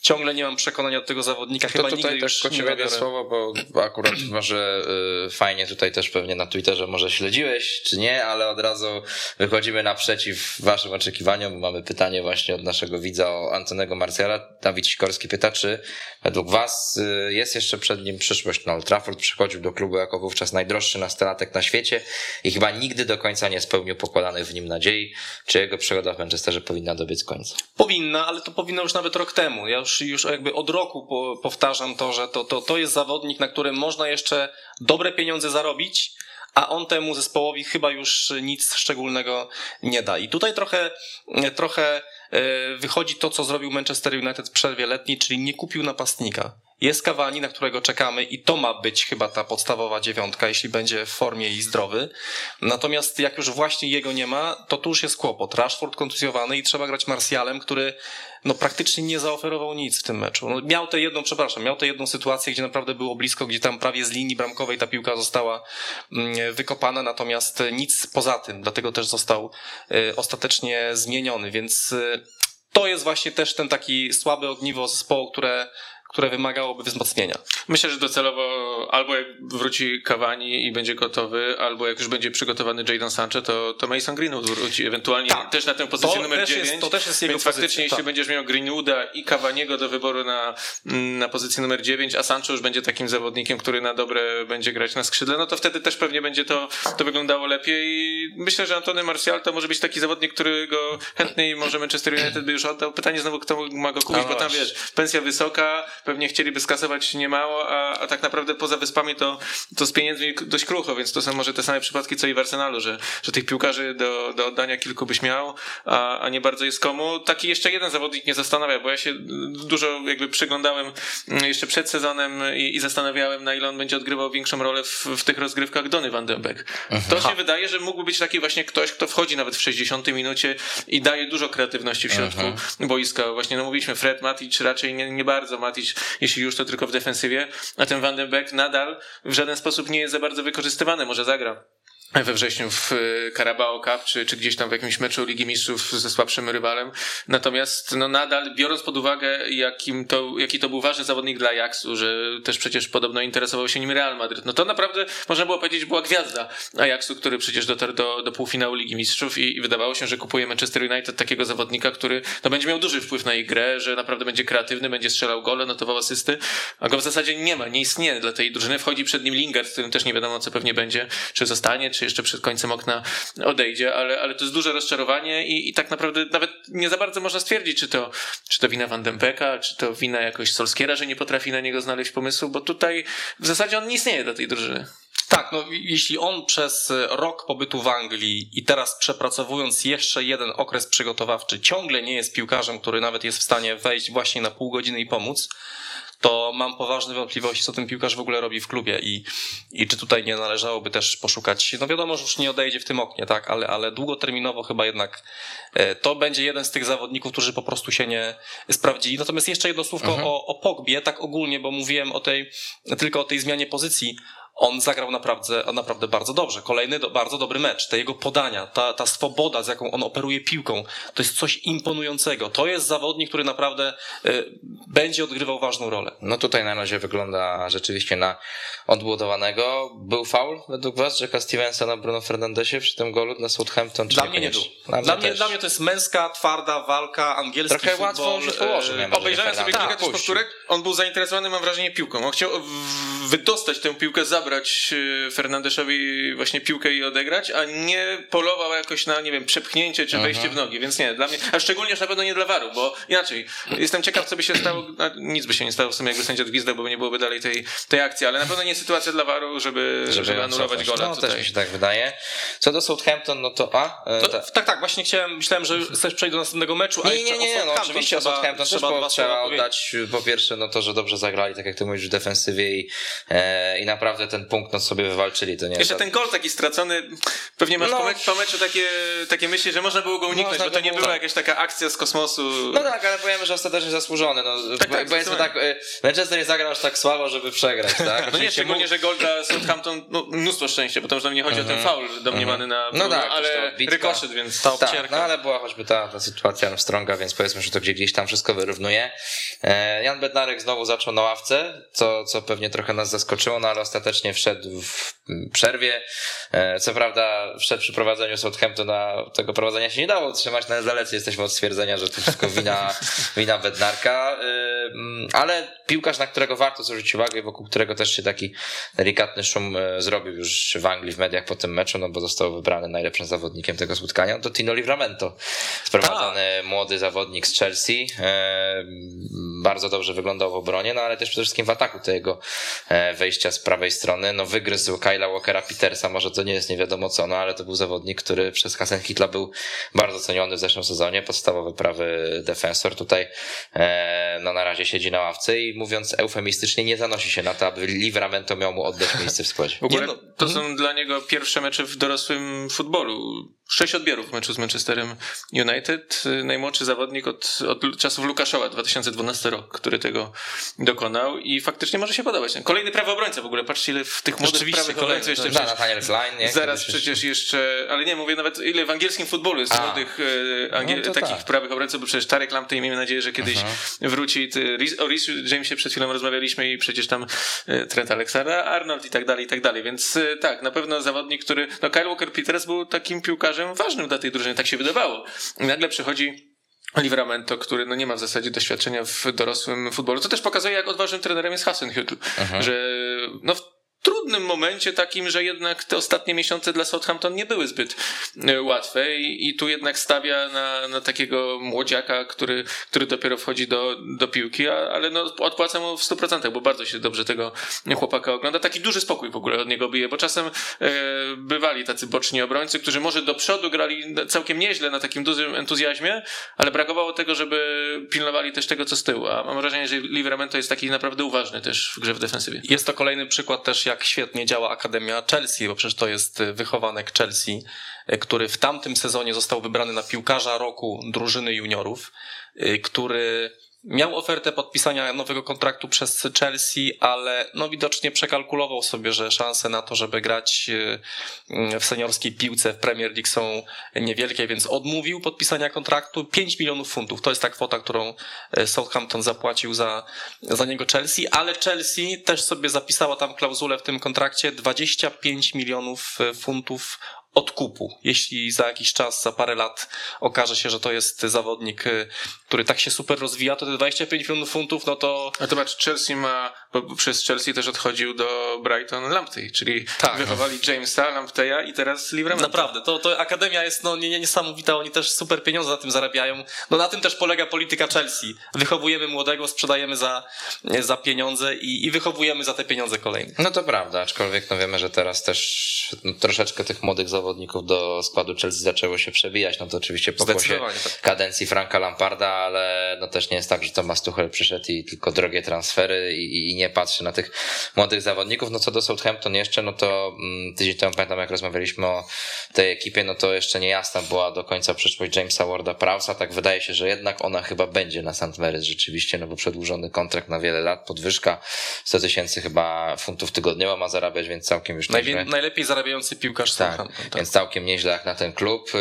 Ciągle nie mam przekonania do tego zawodnika. Chyba to tutaj też kociowe słowo, bo akurat może y, fajnie tutaj też pewnie na Twitterze może śledziłeś, czy nie, ale od razu wychodzimy naprzeciw waszym oczekiwaniom, bo mamy pytanie właśnie od naszego widza o Antonego Marciala. Dawid Sikorski pyta, czy według was y, jest jeszcze przed nim przyszłość na Old Trafford? Przychodził do klubu jako wówczas najdroższy nastolatek na świecie i chyba nigdy do końca nie spełnił pokładanych w nim nadziei. Czy jego przygoda w Manchesterze powinna dobiec końca? Powinna, ale to powinno już nawet rok temu. Ja już, już jakby od roku powtarzam to, że to, to, to jest zawodnik, na którym można jeszcze dobre pieniądze zarobić, a on temu zespołowi chyba już nic szczególnego nie da. I tutaj trochę, trochę wychodzi to, co zrobił Manchester United w przerwie letniej, czyli nie kupił napastnika. Jest Cavani, na którego czekamy i to ma być chyba ta podstawowa dziewiątka, jeśli będzie w formie i zdrowy. Natomiast jak już właśnie jego nie ma, to tu już jest kłopot. Rashford kontuzjowany i trzeba grać Marsjalem, który no praktycznie nie zaoferował nic w tym meczu. No, miał tę jedną, przepraszam, miał tę jedną sytuację, gdzie naprawdę było blisko, gdzie tam prawie z linii bramkowej ta piłka została mm, wykopana, natomiast nic poza tym, dlatego też został y, ostatecznie zmieniony, więc y, to jest właśnie też ten taki słaby ogniwo zespołu, które które wymagałoby wzmocnienia. Myślę, że docelowo albo jak wróci Cavani i będzie gotowy, albo jak już będzie przygotowany Jadon Sancho, to, to Mason Greenwood wróci, ewentualnie tak. też na tę pozycję to numer 9. Jest, to też jest jego Więc pozycja, faktycznie, tak. jeśli będziesz miał Greenwooda i Cavaniego do wyboru na, na pozycję numer 9, a Sancho już będzie takim zawodnikiem, który na dobre będzie grać na skrzydle, no to wtedy też pewnie będzie to, to wyglądało lepiej i myślę, że Antony Martial to może być taki zawodnik, którego chętniej może Manchester United by już oddał. Pytanie znowu, kto ma go kupić, no bo tam wiesz, pensja wysoka, pewnie chcieliby skasować niemało, a, a tak naprawdę poza wyspami to, to z pieniędzmi dość krucho, więc to są może te same przypadki co i w Arsenalu, że, że tych piłkarzy do, do oddania kilku byś miał, a, a nie bardzo jest komu. Taki jeszcze jeden zawodnik nie zastanawia, bo ja się dużo jakby przyglądałem jeszcze przed sezonem i, i zastanawiałem, na ile on będzie odgrywał większą rolę w, w tych rozgrywkach Dony Van Den Beek. Mhm. To się wydaje, że mógłby być taki właśnie ktoś, kto wchodzi nawet w 60 minucie i daje dużo kreatywności w środku mhm. boiska. Właśnie no mówiliśmy, Fred Matic raczej nie, nie bardzo Matic, jeśli już to tylko w defensywie, a ten Van den Beek nadal w żaden sposób nie jest za bardzo wykorzystywany. Może zagra we wrześniu w e, Carabao Cup, czy, czy gdzieś tam w jakimś meczu Ligi Mistrzów ze słabszym rywalem. Natomiast no nadal, biorąc pod uwagę, jakim to, jaki to był ważny zawodnik dla Ajaxu, że też przecież podobno interesował się nim Real Madryt, no to naprawdę można było powiedzieć, była gwiazda Ajaxu, który przecież dotarł do, do półfinału Ligi Mistrzów i, i wydawało się, że kupuje Manchester United takiego zawodnika, który no, będzie miał duży wpływ na ich grę, że naprawdę będzie kreatywny, będzie strzelał gole, notował asysty, a go w zasadzie nie ma, nie istnieje dla tej drużyny. Wchodzi przed nim Lingard, z którym też nie wiadomo, co pewnie będzie, czy zostanie, czy czy jeszcze przed końcem okna odejdzie, ale, ale to jest duże rozczarowanie i, i tak naprawdę nawet nie za bardzo można stwierdzić, czy to, czy to wina Van Dempeka, czy to wina jakoś Solskiera, że nie potrafi na niego znaleźć pomysłu, bo tutaj w zasadzie on nie istnieje dla tej drużyny. Tak, no jeśli on przez rok pobytu w Anglii i teraz przepracowując jeszcze jeden okres przygotowawczy ciągle nie jest piłkarzem, który nawet jest w stanie wejść właśnie na pół godziny i pomóc, to mam poważne wątpliwości, co ten piłkarz w ogóle robi w klubie i, i czy tutaj nie należałoby też poszukać, no wiadomo, że już nie odejdzie w tym oknie, tak, ale, ale długoterminowo chyba jednak e, to będzie jeden z tych zawodników, którzy po prostu się nie sprawdzili. Natomiast jeszcze jedno słówko Mhm. o, o Pogbie, tak ogólnie, bo mówiłem o tej, tylko o tej zmianie pozycji. On zagrał naprawdę, naprawdę bardzo dobrze. Kolejny do, bardzo dobry mecz. Te jego podania, ta, ta swoboda, z jaką on operuje piłką, to jest coś imponującego. To jest zawodnik, który naprawdę y, będzie odgrywał ważną rolę. No tutaj na razie wygląda rzeczywiście na odbudowanego. Był faul według was Jacka Stevensa na Bruno Fernandesie przy tym golu dla Southampton? Czy Dla mnie nie był. niekoniecznie? Dla mnie, też. dla mnie to jest męska, twarda walka, angielski Trochę futbol. łatwo on się położył, e, Obejrzałem sobie kilka też puścił. powtórek. On był zainteresowany, mam wrażenie, piłką. On chciał w- wydostać tę piłkę, zabrać e, Fernandeszowi właśnie piłkę i odegrać, a nie polował jakoś na, nie wiem, przepchnięcie czy wejście w nogi. Więc nie, dla mnie, a szczególnie już na pewno nie dla waru, bo inaczej. Jestem ciekaw, co by się stało. Nic by się nie stało w sumie, jakby sędzia odgwizdał, bo nie byłoby dalej tej, tej akcji, ale na pewno nie sytuacja dla waru, żeby, żeby, ją anulować gola No tutaj. też mi się tak wydaje. Co do Southampton, no to a? E, To, ta- tak, tak, właśnie chciałem, myślałem, że chcesz przejść do następnego meczu, a Nie, jeszcze nie, nie, o nie, no Southampton oczywiście o trzeba- Southampton też trzeba dwa trzeba oddać po pierwsze no to, że dobrze zagrali, tak jak ty mówisz, w defensywie i, e, i naprawdę ten punkt no, sobie wywalczyli, to nie Jeszcze ten gol taki stracony, pewnie masz No. po, mecz, po meczu takie, takie myśli, że można było go uniknąć, bo to nie była jakaś taka akcja z kosmosu. No tak, ale powiemy, że ostatecznie zasłużony. No, Tak, tak, powiedzmy tak, e, Manchester nie zagrał aż tak słabo, żeby przegrać, tak? No nie, szczególnie, mógł- że gol dla Southampton, no, mnóstwo szczęścia, bo to już nam nie chodzi o ten faul domniemany na No tak, ale rykoszet, więc... Ta Tak, obcierka. no ale była choćby ta, ta sytuacja Armstronga, więc powiedzmy, że to gdzie, gdzieś tam wszystko wyrównuje. E, Jan Bednarek znowu zaczął na ławce, co, co pewnie trochę nas zaskoczyło, no ale ostatecznie wszedł w przerwie. E, co prawda wszedł przy prowadzeniu Southamptona, tego prowadzenia się nie dało utrzymać, no ale dalece jesteśmy od stwierdzenia, że to wszystko wina, wina Bednarka, e, mm, ale piłkarz, na którego warto zwrócić uwagę i wokół którego też się taki delikatny szum e, zrobił już w Anglii w mediach po tym meczu, no bo został wybrany najlepszym zawodnikiem tego spotkania, to Tino Livramento, sprowadzony młody zawodnik z Chelsea, bardzo dobrze wyglądał w obronie, no ale też przede wszystkim w ataku tego wejścia z prawej strony, no wygryzł Kyla Walkera Petersa, może to nie jest nie wiadomo co, no ale to był zawodnik, który przez Hasen Hitla był bardzo ceniony w zeszłym sezonie, podstawowy prawy defensor, tutaj e, no na razie siedzi na ławce i mówiąc eufemistycznie nie zanosi się na to, aby Livramento miał mu oddać miejsce w składzie. W ogóle Nie, no, to są dla niego pierwsze mecze w dorosłym futbolu. Sześć odbierów w meczu z Manchesterem United. Najmłodszy zawodnik od, od czasów Lukaszowa, 2012 rok, który tego dokonał i faktycznie może się podobać. Kolejny prawy obrońca w ogóle. Patrzcie ile w tych młodych prawych kolejny, obrońców jeszcze. Da, przecież Klein, nie? Zaraz przecież jeszcze, ale nie, mówię nawet ile w angielskim futbolu jest A. młodych angiel, No takich tak. prawych obrońców, bo przecież Tarek Lamptey miejmy nadzieję, że kiedyś wróci. Ty, Rhys- o Rhys Jamesie przed chwilą rozmawialiśmy i przecież tam e, Trent Alexander-Arnold i tak dalej, i tak dalej, więc e, tak, na pewno zawodnik, który, no Kyle Walker-Peters był takim piłkarzem ważnym dla tej drużyny, tak się wydawało. I nagle przychodzi Livramento, który no nie ma w zasadzie doświadczenia w dorosłym futbolu. To też pokazuje, jak odważnym trenerem jest Hasenhüttl, że no trudnym momencie takim, że jednak te ostatnie miesiące dla Southampton nie były zbyt e, łatwe i, i tu jednak stawia na, na takiego młodziaka, który, który dopiero wchodzi do, do piłki, a, ale no odpłaca mu w 100%, bo bardzo się dobrze tego chłopaka ogląda. Taki duży spokój w ogóle od niego bije, bo czasem e, bywali tacy boczni obrońcy, którzy może do przodu grali całkiem nieźle na takim dużym entuzjazmie, ale brakowało tego, żeby pilnowali też tego, co z tyłu. A mam wrażenie, że Livramento jest taki naprawdę uważny też w grze w defensywie. Jest to kolejny przykład też, jak świetnie działa Akademia Chelsea, bo przecież to jest wychowanek Chelsea, e, który w tamtym sezonie został wybrany na piłkarza roku drużyny juniorów, e, który miał ofertę podpisania nowego kontraktu przez Chelsea, ale no widocznie przekalkulował sobie, że szanse na to, żeby grać e, w seniorskiej piłce w Premier League są niewielkie, więc odmówił podpisania kontraktu 5 milionów funtów. To jest ta kwota, którą e, Southampton zapłacił za, za niego Chelsea, ale Chelsea też sobie zapisała tam klauzulę w tym kontrakcie 25 milionów e, funtów odkupu. Jeśli za jakiś czas, za parę lat okaże się, że to jest zawodnik, y, który tak się super rozwija, to te 25 milionów funtów, no to A zobacz, Chelsea ma, bo przez Chelsea też odchodził do Brighton Lamptey, czyli Tak. wychowali Jamesa, Lampteya i teraz Livramento. Naprawdę, to, to akademia jest no, nie, nie, niesamowita, oni też super pieniądze na tym zarabiają. No na tym też polega polityka Chelsea. Wychowujemy młodego, sprzedajemy za, za pieniądze i, i wychowujemy za te pieniądze kolejnych. No to prawda, aczkolwiek no wiemy, że teraz też no, troszeczkę tych młodych zawodników do składu Chelsea zaczęło się przebijać. No to oczywiście Zdecydowanie tak. kadencji Franka Lamparda, ale no też nie jest tak, że Thomas Tuchel przyszedł i tylko drogie transfery i, i nie patrzy na tych młodych zawodników. No co do Southampton jeszcze, no to mm, tydzień temu pamiętam jak rozmawialiśmy o tej ekipie, no to jeszcze nie jasna była do końca przyszłość Jamesa Warda Prowsa. Tak wydaje się, że jednak ona chyba będzie na St. Mary's rzeczywiście, no bo przedłużony kontrakt na wiele lat, podwyżka 100 tysięcy chyba funtów tygodniowo ma zarabiać, więc całkiem już Najwię- nieźle. najlepiej zarabiający piłkarz Tak, Southampton, tak. więc całkiem nieźle jak na ten klub. Yy,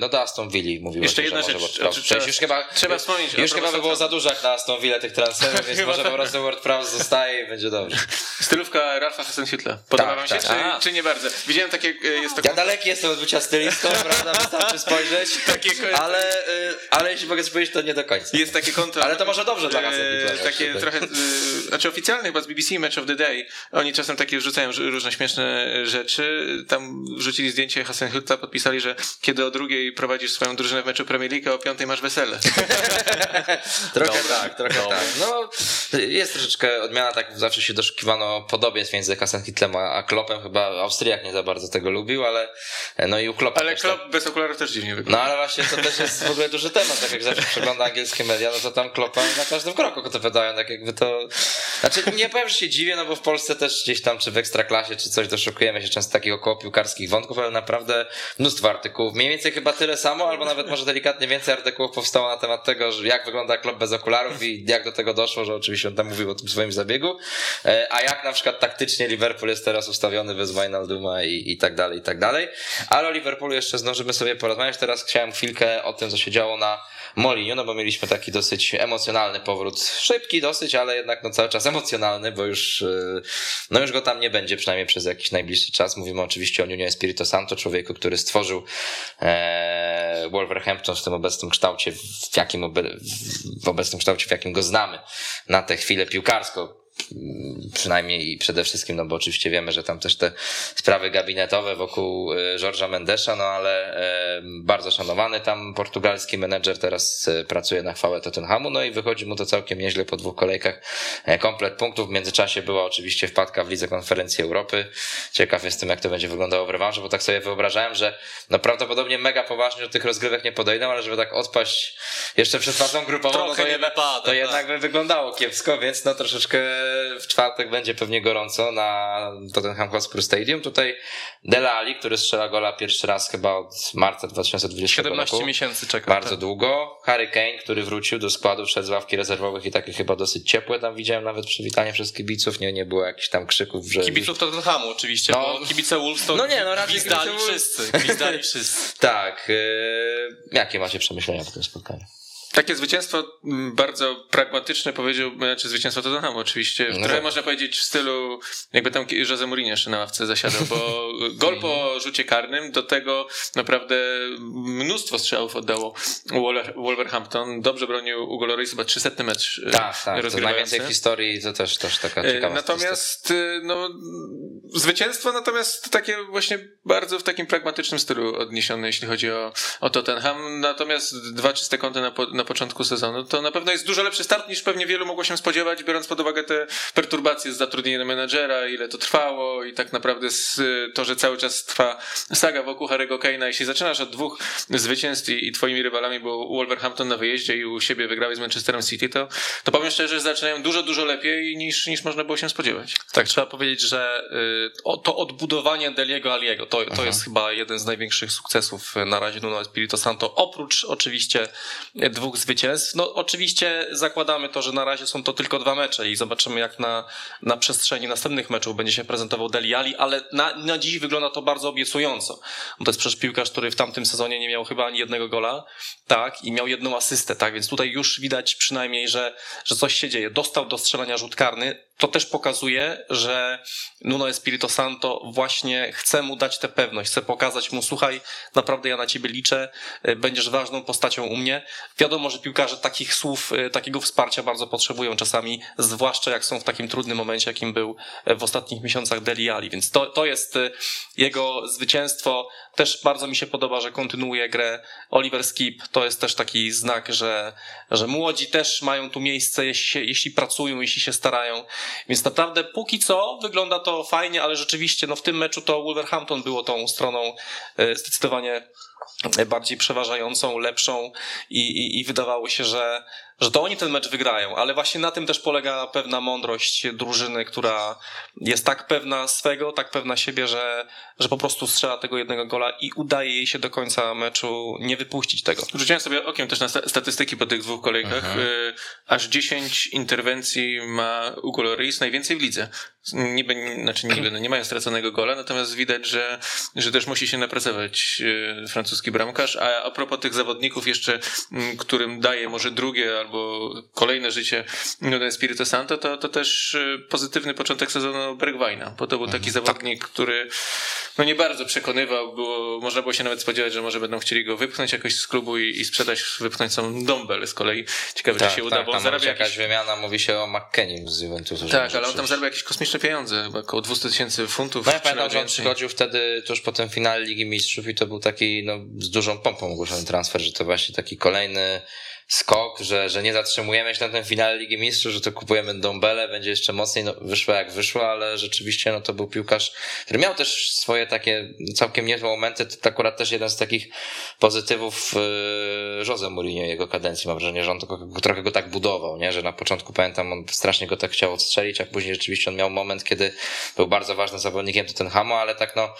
No do Aston Villa mówiło Jeszcze jedna rzecz, Prowse znaczy trzeba- Już chyba, trzeba wspomnieć, już chyba by było za dużo jak na Aston Villa tych transferów, więc może po prostu Ward Prowse zostaje i będzie dobrze. Stylówka Ralfa Hasenhüttla. Podoba Tak, wam się, tak. czy, A. czy nie bardzo? Widziałem takie, e, jest to Ja daleki jestem od bycia stylistą, prawda? Wystarczy spojrzeć, Takie ale, yy, ale jeśli mogę coś powiedzieć, to nie do końca. Jest takie konto. Ale to może dobrze dla e, Hasenhüttla Takie tak. trochę, e, znaczy oficjalne chyba z BBC Match of the Day. Oni czasem takie wrzucają różne śmieszne rzeczy. Tam wrzucili zdjęcie Hasenhüttla, podpisali, że kiedy o drugiej prowadzisz swoją drużynę w meczu Premier League, a o piątej masz wesele. Trochę Dobra, tak, trochę dobra. tak. No, jest troszeczkę odmiana, tak zawsze się doszukiwano podobieństw między Hasenhüttlem a, a Kloppem. Chyba Austriak nie za bardzo tego lubił, ale no i u Kloppa Ale tak. Klopp bez okularów też dziwnie wygląda. No ale właśnie to też jest w ogóle duży temat, tak jak zawsze przegląda angielskie media, no to tam Kloppa na każdym kroku to wydają, tak jakby to... Znaczy nie powiem, że się dziwię, no bo w Polsce też gdzieś tam, czy w Ekstraklasie, czy coś, doszukujemy się często takich około piłkarskich wątków, ale naprawdę mnóstwo artykułów. Mniej więcej chyba tyle samo, albo nawet może delikatnie więcej artykułów powstało na temat tego, jak wygląda klub bez okularów i jak do tego doszło, że oczywiście on tam mówił o tym swoim zabiegu, E, a jak na przykład taktycznie Liverpool jest teraz ustawiony bez Wijnalduma i, i tak dalej, i tak dalej. Ale o Liverpoolu jeszcze zdążymy sobie porozmawiać. Teraz chciałem chwilkę o tym, co się działo na Moliniu, no bo mieliśmy taki dosyć emocjonalny powrót. Szybki dosyć, ale jednak no cały czas emocjonalny, bo już, yy, no już go tam nie będzie, przynajmniej przez jakiś najbliższy czas. Mówimy oczywiście o Nuno Espirito Santo, człowieku, który stworzył e, Wolverhampton w tym obecnym kształcie, w jakim obe, w obecnym kształcie, w jakim go znamy na tę chwilę piłkarsko przynajmniej i przede wszystkim, no bo oczywiście wiemy, że tam też te sprawy gabinetowe wokół e, George'a Mendesza, no ale e, bardzo szanowany tam portugalski menedżer teraz e, pracuje na chwałę Tottenhamu, no i wychodzi mu to całkiem nieźle po dwóch kolejkach. E, Komplet punktów, w międzyczasie była oczywiście wpadka w Lidze Konferencji Europy. Ciekaw jestem, jak to będzie wyglądało w rewanżu, bo tak sobie wyobrażałem, że no prawdopodobnie mega poważnie do tych rozgrywek nie podejdą, ale żeby tak odpaść jeszcze przed fazą grupową, no Trochę to, nie jednak, wypada, to tak. jednak by wyglądało kiepsko, więc no troszeczkę w czwartek będzie pewnie gorąco na Tottenham Hotspur Stadium. Tutaj Dele Alli, który strzela gola pierwszy raz chyba od marca 2020 17 roku. miesięcy czeka. Bardzo tak. długo. Harry Kane, który wrócił do składu, wszedł z ławki rezerwowych i takie chyba dosyć ciepłe tam widziałem nawet przywitanie przez kibiców. Nie, nie było jakichś tam krzyków, że... Kibiców Tottenhamu oczywiście, No. bo kibice Wolves to No nie, no raczej gwizdali wszyscy, gwizdali wszyscy. Tak. Yy... Jakie macie przemyślenia po tym spotkaniu? Takie zwycięstwo mm, bardzo pragmatyczne powiedziałbym, znaczy zwycięstwo Tottenhamu oczywiście. No Trochę tak. można powiedzieć w stylu, jakby tam Jose Mourinho jeszcze na ławce zasiadał, bo gol po rzucie karnym, do tego naprawdę mnóstwo strzałów oddało Wolver- Wolverhampton. Dobrze bronił Ugo Lloris, chyba 300 mecz e, Tak, tak. To najwięcej w historii, to też, też taka E, ciekawa. Natomiast e, no, zwycięstwo, natomiast takie właśnie bardzo w takim pragmatycznym stylu odniesione, jeśli chodzi o, o Tottenham. Natomiast dwa czyste kąty na, po, na początku sezonu to na pewno jest dużo lepszy start niż pewnie wielu mogło się spodziewać, biorąc pod uwagę te perturbacje z zatrudnieniem menedżera, ile to trwało i tak naprawdę to, że cały czas trwa saga wokół Harry'ego Kane'a. Jeśli zaczynasz od dwóch zwycięstw i, i twoimi rywalami było Wolverhampton na wyjeździe i u siebie wygrałeś z Manchesterem City, to, to powiem szczerze, że zaczynają dużo, dużo lepiej niż, niż można było się spodziewać. Tak, trzeba powiedzieć, że y, to odbudowanie Deliego Aliego to, to jest chyba jeden z największych sukcesów na razie Nuno Espirito Santo, oprócz oczywiście y, dwóch zwycięstw. No oczywiście zakładamy to, że na razie są to tylko dwa mecze i zobaczymy jak na, na przestrzeni następnych meczów będzie się prezentował Deli Ali, ale na, na dziś wygląda to bardzo obiecująco. Bo to jest przecież piłkarz, który w tamtym sezonie nie miał chyba ani jednego gola, tak, i miał jedną asystę, tak, więc tutaj już widać przynajmniej, że, że coś się dzieje. Dostał do strzelania rzut karny, to też pokazuje, że Nuno Espirito Santo właśnie chce mu dać tę pewność, chce pokazać mu, słuchaj, naprawdę ja na ciebie liczę, y, będziesz ważną postacią u mnie. Wiadomo, że piłkarze takich słów, y, takiego wsparcia bardzo potrzebują czasami, zwłaszcza jak są w takim trudnym momencie, jakim był y, w ostatnich miesiącach Deli Ali, więc to, to jest jego zwycięstwo. Też bardzo mi się podoba, że kontynuuje grę Oliver Skip. To jest też taki znak, że, że młodzi też mają tu miejsce, jeśli, jeśli pracują, jeśli się starają. Więc naprawdę póki co wygląda to fajnie, ale rzeczywiście no w tym meczu to Wolverhampton było tą stroną e, zdecydowanie bardziej przeważającą, lepszą i, i, i wydawało się, że, że to oni ten mecz wygrają, ale właśnie na tym też polega pewna mądrość drużyny, która jest tak pewna swego, tak pewna siebie, że, że po prostu strzela tego jednego gola i udaje jej się do końca meczu nie wypuścić tego. Rzuciłem sobie okiem też na statystyki po tych dwóch kolejkach. Mhm. Y, aż 10 interwencji ma Hugo Lloris, najwięcej w lidze. Niby, znaczy niby, no nie mają straconego gola, natomiast widać, że, że też musi się napracować y, francuski bramkarz. A a propos tych zawodników jeszcze, mm, którym daje może drugie albo kolejne życie Nuno Espirito Santo, to, to też y, pozytywny początek sezonu Bergwajna, bo to był taki mhm. zawodnik, który no nie bardzo przekonywał, było, można było się nawet spodziewać, że może będą chcieli go wypchnąć jakoś z klubu i, i sprzedać, wypchnąć sam Dumbel z kolei. Ciekawe, tak, czy się uda, tak, bo on zarabia jakaś wymiana, mówi się o McKennim z Juventusu. Tak, ale on tam zarabia jakieś kosmiczne pieniądze, około 200 tysięcy funtów. No ja pamiętam, że on przychodził wtedy tuż po tym finale Ligi Mistrzów i to był taki no, z dużą pompą ogłoszony transfer, że to właśnie taki kolejny skok, że, że nie zatrzymujemy się na tym finale Ligi Mistrzów, że to kupujemy Dombele, będzie jeszcze mocniej, no, wyszło jak wyszło, ale rzeczywiście no, to był piłkarz, który miał też swoje takie całkiem niezłe momenty, to akurat też jeden z takich pozytywów yy, Jose Mourinho jego kadencji, mam wrażenie, że on to, trochę go tak budował, nie? że na początku pamiętam, on strasznie go tak chciał odstrzelić, a później rzeczywiście on miał moment, kiedy był bardzo ważnym zawodnikiem Tottenhamu, ale tak no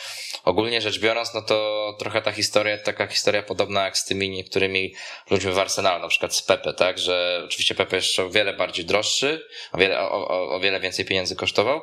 ogólnie rzecz biorąc, no to trochę ta historia, taka historia podobna jak z tymi niektórymi ludźmi w Arsenalu, na przykład przykład z Pepe, tak, że oczywiście Pepe jeszcze o wiele bardziej droższy, o wiele, o, o, o wiele więcej pieniędzy kosztował.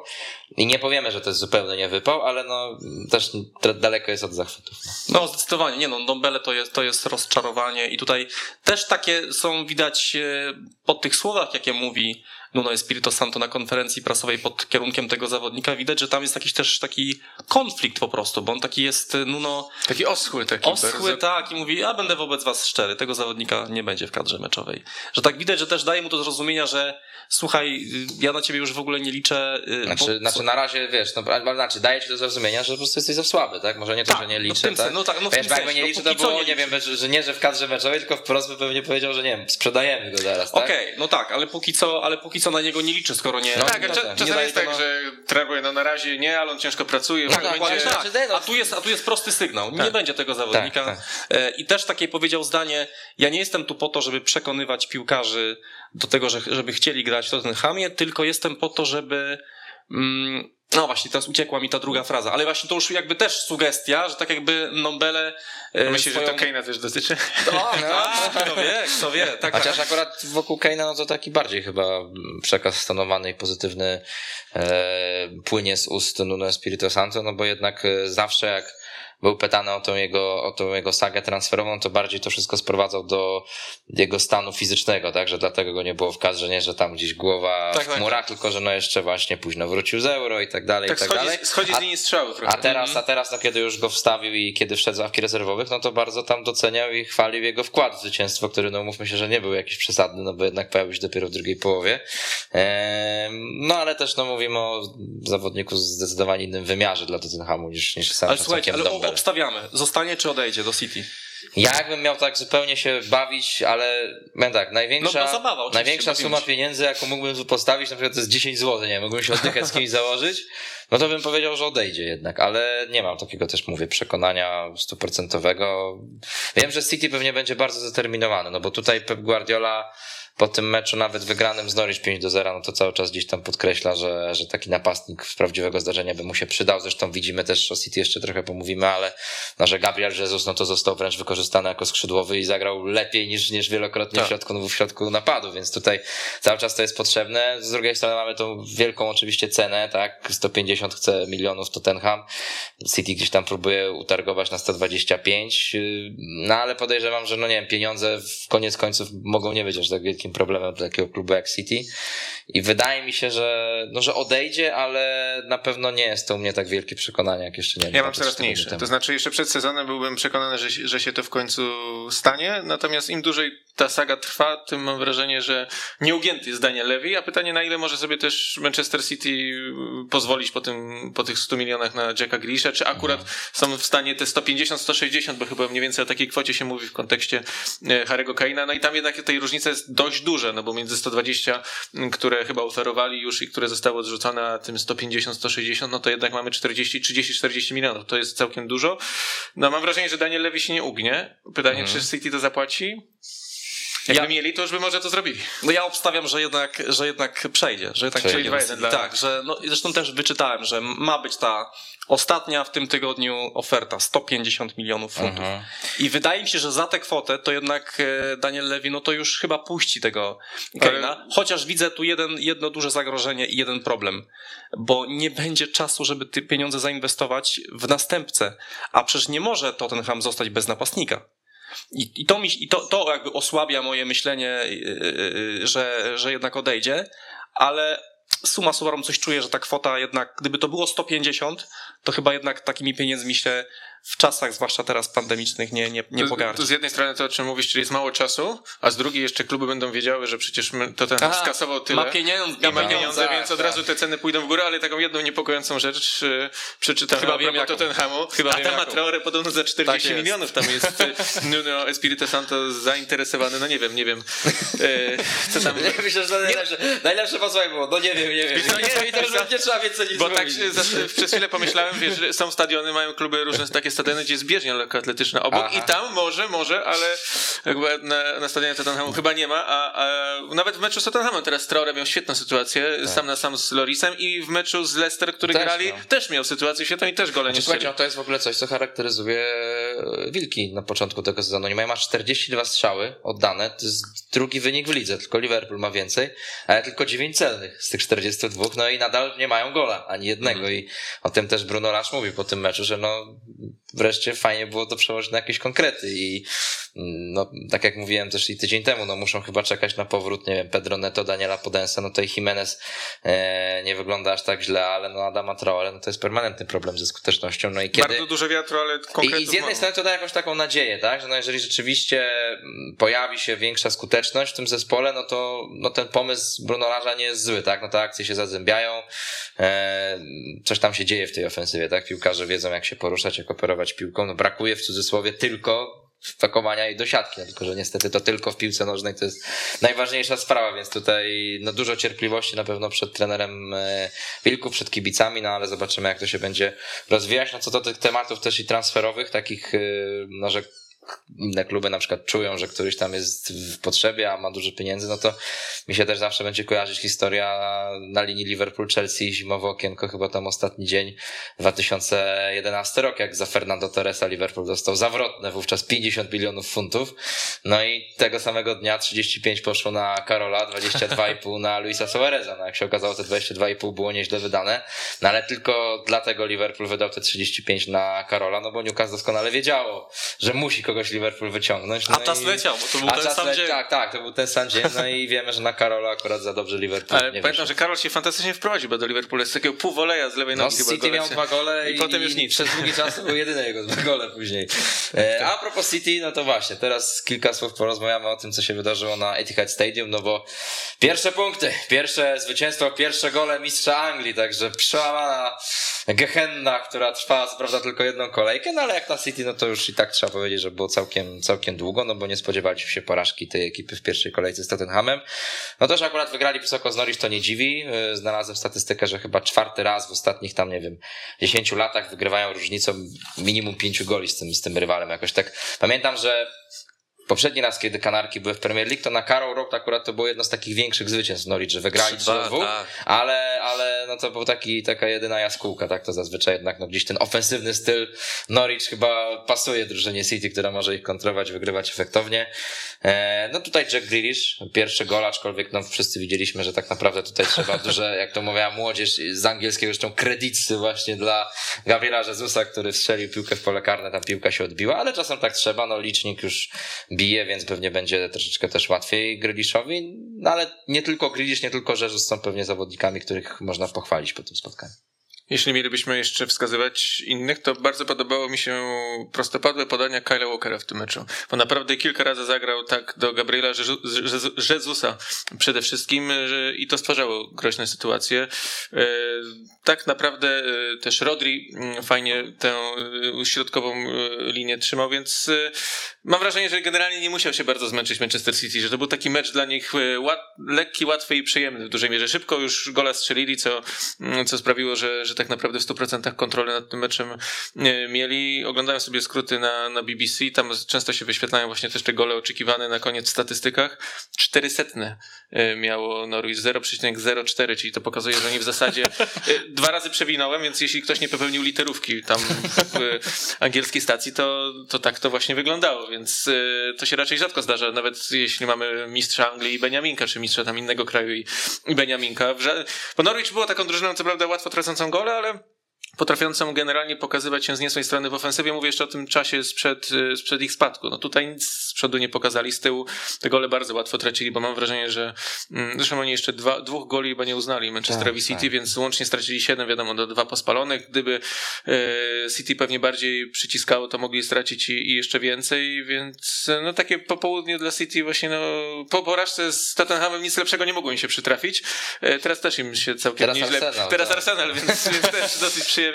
I nie powiemy, że to jest zupełnie nie wypał, ale no też daleko jest od zachwytów. No, zdecydowanie, nie no, Dombele to jest, to jest rozczarowanie i tutaj też takie są widać e, po tych słowach, jakie mówi Nuno Espirito Santo na konferencji prasowej pod kierunkiem tego zawodnika, widać, że tam jest jakiś też taki konflikt po prostu, bo on taki jest, Nuno... Taki oschły taki. Oschły, bardzo... tak, i mówi, ja będę wobec was szczery, tego zawodnika nie będzie w kadrze meczowej. Że tak widać, że też daje mu to zrozumienia, że słuchaj, ja na ciebie już w ogóle nie liczę. Y, znaczy, bo... znaczy na razie, wiesz, no, znaczy daje ci do zrozumienia, że po prostu jesteś za słaby, tak? Może nie to, tak, że nie liczę, no tak? No tak, no wiesz, jakby nie no liczę, to było, nie, nie wiem, że nie, że w kadrze meczowej, tylko wprost by pewnie powiedział, że nie wiem, sprzedajemy go teraz, tak? Okej, okay, no tak, ale póki co, ale póki co na niego nie liczę, skoro nie... No, tak, no, czasami nie jest tak, na... że trener no na razie nie, ale on ciężko pracuje. Tak, będzie... tak. Znaczy, no- a, tu jest, a tu jest prosty sygnał, tak. nie będzie tego zawodnika. Tak, tak. I też takie powiedział zdanie, ja nie jestem tu po to, żeby przekonywać piłkarzy do tego, że, żeby chcieli grać w Tottenhamie, tylko jestem po to, żeby. Mm, no właśnie, teraz uciekła mi ta druga fraza, ale właśnie to już jakby też sugestia, że tak jakby Nombele... E, Myślisz, swoją... że to Keina też dotyczy? No, no, kto wie, kto wie. Tak, Chociaż tak. akurat wokół Keina no to taki bardziej chyba przekaz stanowany i pozytywny e, płynie z ust Nuno Espirito Santo, no bo jednak e, zawsze jak był pytany o tą jego, o tą jego sagę transferową, to bardziej to wszystko sprowadzał do jego stanu fizycznego, tak, że dlatego go nie było w kadrze, nie, że tam gdzieś głowa tak, w tak, murach, tak. tylko że no jeszcze właśnie późno wrócił z euro i tak dalej, tak, i tak schodzi, dalej. Schodzi z linii strzału trochę. A teraz, a teraz, no kiedy już go wstawił i kiedy wszedł z ławki rezerwowych, no to bardzo tam doceniał i chwalił jego wkład w zwycięstwo, który no mówmy się, że nie był jakiś przesadny, no bo jednak pojawił się dopiero w drugiej połowie. No ale też no mówimy o zawodniku z zdecydowanie innym wymiarze dla Tottenhamu niż, niż sam ale słuchajcie, ale obstawiamy. Zostanie czy odejdzie do City? Ja jakbym miał tak zupełnie się bawić, ale powiem tak, największa, no, zabawa, największa suma pieniędzy, jaką mógłbym postawić, na przykład to jest 10 zł, nie mógłbym się oddychać z kimś założyć, no to bym powiedział, że odejdzie jednak, ale nie mam takiego też, mówię, przekonania stuprocentowego. Wiem, że City pewnie będzie bardzo zdeterminowany, no bo tutaj Pep Guardiola po tym meczu nawet wygranym z Norwich 5 do 0, no to cały czas gdzieś tam podkreśla, że, że taki napastnik z prawdziwego zdarzenia by mu się przydał. Zresztą widzimy też o City jeszcze trochę pomówimy, ale no, że Gabriel Jesus no to został wręcz wykorzystany jako skrzydłowy i zagrał lepiej niż, niż wielokrotnie tak. w, środku, w środku napadu, więc tutaj cały czas to jest potrzebne. Z drugiej strony mamy tą wielką oczywiście cenę, tak, 150 chce milionów Tottenham, City gdzieś tam próbuje utargować na 125, y, no ale podejrzewam, że no nie wiem, pieniądze w koniec końców mogą nie być aż tak wielkim problemem dla takiego klubu jak City i wydaje mi się, że, no, że odejdzie, ale na pewno nie jest to u mnie tak wielkie przekonanie, jak jeszcze nie. Ja mam coraz mniejsze. To znaczy, jeszcze przed sezonem byłbym przekonany, że, się- że się to w końcu stanie. Natomiast im dłużej ta saga trwa, tym mam wrażenie, że nieugięty jest Daniel Levy. A pytanie, na ile może sobie też Manchester City pozwolić po, tym, po tych 100 milionach na Jacka Grealisha? Czy akurat są w stanie te 150-160, bo chyba mniej więcej o takiej kwocie się mówi w kontekście e, Harry'ego Kane'a. No i tam jednak tej różnica jest dość duża, no bo między 120, m, które chyba oferowali już i które zostały odrzucone, a tym 150-160, no to jednak mamy 40, 30-40 milionów. To jest całkiem dużo. No mam wrażenie, że Daniel Levy się nie ugnie. Pytanie, czy City to zapłaci? Jakby Ja- mieli, to już by może to zrobili. No ja obstawiam, że jednak, że jednak przejdzie, że jednak Przejdzie. przejdzie. 2-1 dla- Tak, że no, zresztą też wyczytałem, że ma być ta ostatnia w tym tygodniu oferta 150 milionów funtów. Mhm. I wydaje mi się, że za tę kwotę to jednak e, Daniel Levy no to już chyba puści tego Ale- Keina, chociaż widzę tu jeden, jedno duże zagrożenie i jeden problem, bo nie będzie czasu, żeby te pieniądze zainwestować w następcę, a przecież nie może Tottenham zostać bez napastnika. I, i, to, mi, i to, to jakby osłabia moje myślenie, yy, yy, że, że jednak odejdzie, ale suma summarum coś czuję, że ta kwota jednak, gdyby to było 150, to chyba jednak takimi pieniędzmi się w czasach, zwłaszcza teraz pandemicznych, nie, nie, nie To- pogardzić. To z jednej strony to, o czym mówisz, czyli jest mało czasu, a z drugiej jeszcze kluby będą wiedziały, że przecież to ten Aha, skasował tyle. Ma pieniądze, ma pieniądze, tak, więc od tak. razu te ceny pójdą w górę, ale taką jedną niepokojącą rzecz e, przeczytałem Chyba wiem jaką. Tottenhamu. Chyba a wiem tam ma jaką. Traore podobno za 40 Tak milionów tam jest e, Nuno Espirito Santo zainteresowany, no nie wiem, nie wiem. E, co tam... Nie, myślę, że najlepsze, najlepsze posłuchaj było. No nie wiem, nie wiem. No nie, I to już nie trzeba więcej nic Bo tak się przez chwilę pomyślałem, wiesz, że są stadiony, mają kluby różne takie stadiony, gdzie jest bieżnia lekkoatletyczna obok Aha. i tam może, może, ale jakby na, na stadionie Tottenhamu chyba nie ma, a, a nawet w meczu z Tottenhamem teraz Traore miał świetną sytuację, sam na sam z Lorisem i w meczu z Leicester, który Też grali, miał. też miał sytuację świetną i też gole nie Znaczy, słuchajcie, strzelił. no to jest w ogóle coś, co charakteryzuje e, Wilki na początku tego sezonu. Oni mają aż 42 strzały oddane, to jest drugi wynik w lidze, tylko Liverpool ma więcej, ale tylko 9 celnych z tych 42, no i nadal nie mają gola, ani jednego i o tym też Bruno Lage mówił po tym meczu, że no wreszcie fajnie było to przełożyć na jakieś konkrety i no tak jak mówiłem też i tydzień temu, no muszą chyba czekać na powrót, nie wiem, Pedro Neto, Daniela Podensa, no to i Jimenez e, nie wygląda aż tak źle, ale no Adama Traore, no to jest permanentny problem ze skutecznością, no i kiedy... Bardzo dużo wiatru, ale konkretów I, I z jednej strony to da jakąś taką nadzieję, tak? Że no jeżeli rzeczywiście mm, pojawi się większa skuteczność w tym zespole, no to no ten pomysł Bruno Larza nie jest zły, tak? No te akcje się zazębiają, e, coś tam się dzieje w tej ofensywie, tak? Piłkarze wiedzą jak się poruszać, jak operować piłką. No brakuje w cudzysłowie tylko wpakowania jej do siatki, no, tylko że niestety to tylko w piłce nożnej to jest najważniejsza sprawa, więc tutaj no dużo cierpliwości na pewno przed trenerem e, Wilków, przed kibicami, no ale zobaczymy jak to się będzie rozwijać. No co do tych tematów też i transferowych, takich, e, no że inne kluby na przykład czują, że któryś tam jest w potrzebie, a ma dużo pieniędzy, no to mi się też zawsze będzie kojarzyć historia na linii Liverpool-Chelsea, zimowe okienko, chyba tam ostatni dzień, 2011 rok, jak za Fernando Torresa Liverpool dostał zawrotne wówczas 50 milionów funtów, no i tego samego dnia 35 poszło na Karola, 22,5 na Luisa Suareza, no jak się okazało te 22,5 było nieźle wydane, no ale tylko dlatego Liverpool wydał te 35 na Karola, no bo Newcastle doskonale wiedziało, że musi kogoś Liverpool wyciągnąć. No A czas i... leciał, bo to był A ten sam le- dzień. Tak, tak, to był ten sam dzień, no i wiemy, że na Karola akurat za dobrze Liverpool Ale nie pamiętam, że Karol się fantastycznie wprowadził bo do Liverpoolu, z takiego półwoleja z lewej No, nogi chyba City miał dwa gole I i, potem już nic. przez długi czas to były jedyne jego dwa gole później. E, a propos City, no to właśnie, teraz kilka słów porozmawiamy o tym, co się wydarzyło na Etihad Stadium, no bo pierwsze punkty, pierwsze zwycięstwo, pierwsze gole mistrza Anglii, także przełamana gehenna, która trwała co prawda tylko jedną kolejkę, no ale jak na City, no to już i tak trzeba powiedzieć, że było całkiem, całkiem długo, no bo nie spodziewaliśmy się porażki tej ekipy w pierwszej kolejce z Tottenhamem. No to, że akurat wygrali wysoko z Norwich, to nie dziwi. Yy, Znalazłem statystykę, że chyba czwarty raz w ostatnich tam, nie wiem, 10 latach wygrywają różnicą minimum 5 goli z tym, z tym rywalem. Jakoś tak pamiętam, że poprzedni raz, kiedy Kanarki były w Premier League, to na Carrow Road akurat to było jedno z takich większych zwycięstw Norwich, że wygrali 3 3-2, 2 tak. ale, ale no to był taki, taka jedyna jaskółka, tak to zazwyczaj jednak no gdzieś ten ofensywny styl Norwich chyba pasuje drużynie City, która może ich kontrolować, wygrywać efektownie. E, no tutaj Jack Grealish, pierwszy gol, aczkolwiek no wszyscy widzieliśmy, że tak naprawdę tutaj trzeba duże, jak to mówiła młodzież z angielskiego zresztą kredytsy właśnie dla Gabriela Jezusa, który strzelił piłkę w pole karne, tam piłka się odbiła, ale czasem tak trzeba, no licznik już bije, więc pewnie będzie troszeczkę też łatwiej Grealishowi, no ale nie tylko Grealish, nie tylko Jezus są pewnie zawodnikami, których można pochwalić po tym spotkaniu. Jeśli mielibyśmy jeszcze wskazywać innych, to bardzo podobało mi się prostopadłe podania Kyla Walkera w tym meczu. Bo naprawdę kilka razy zagrał tak do Gabriela Jezu- Jezu- Jezusa przede wszystkim i to stwarzało groźne sytuacje. E, Tak naprawdę e, też Rodri mm, fajnie tę e, środkową linię trzymał, więc mam wrażenie, że generalnie nie musiał się bardzo zmęczyć Manchester City, że to był taki mecz dla nich e, łat, lekki, łatwy i przyjemny w dużej mierze. Szybko już gola strzelili, co, mm, co sprawiło, że, że tak naprawdę w 100% kontrolę nad tym meczem e, mieli. Oglądałem sobie skróty na, na BBC, tam często się wyświetlają właśnie też te gole oczekiwane na koniec w statystykach. 400 e, miało Norwich 0,04, czyli to pokazuje, że oni w zasadzie dwa razy przewinąłem, więc jeśli ktoś nie popełnił literówki tam w angielskiej stacji, to, to tak to właśnie wyglądało, więc e, to się raczej rzadko zdarza, nawet jeśli mamy mistrza Anglii i Beniaminka, czy mistrza tam innego kraju i, Beniaminka. Bo Norwich taką drużyną, co prawda łatwo tracącą gole, ale potrafiącą generalnie pokazywać się z niezłej strony w ofensywie. Mówię jeszcze o tym czasie sprzed, y, sprzed ich spadku. No tutaj nic z przodu nie pokazali, z tyłu te gole bardzo łatwo tracili, bo mam wrażenie, że mm, zresztą oni jeszcze dwa, dwóch goli chyba nie uznali Manchesterowi Tak, City, tak. więc łącznie stracili siedem, wiadomo, do dwa pospalonych. Gdyby e, City pewnie bardziej przyciskało, to mogli stracić i, i jeszcze więcej, więc e, no takie popołudnie dla City właśnie no po porażce z Tottenhamem nic lepszego nie mogło im się przytrafić. E, teraz też im się całkiem Teraz nieźle... Arsenal, teraz tak. Arsenal, więc, więc też dosyć przyjemnie.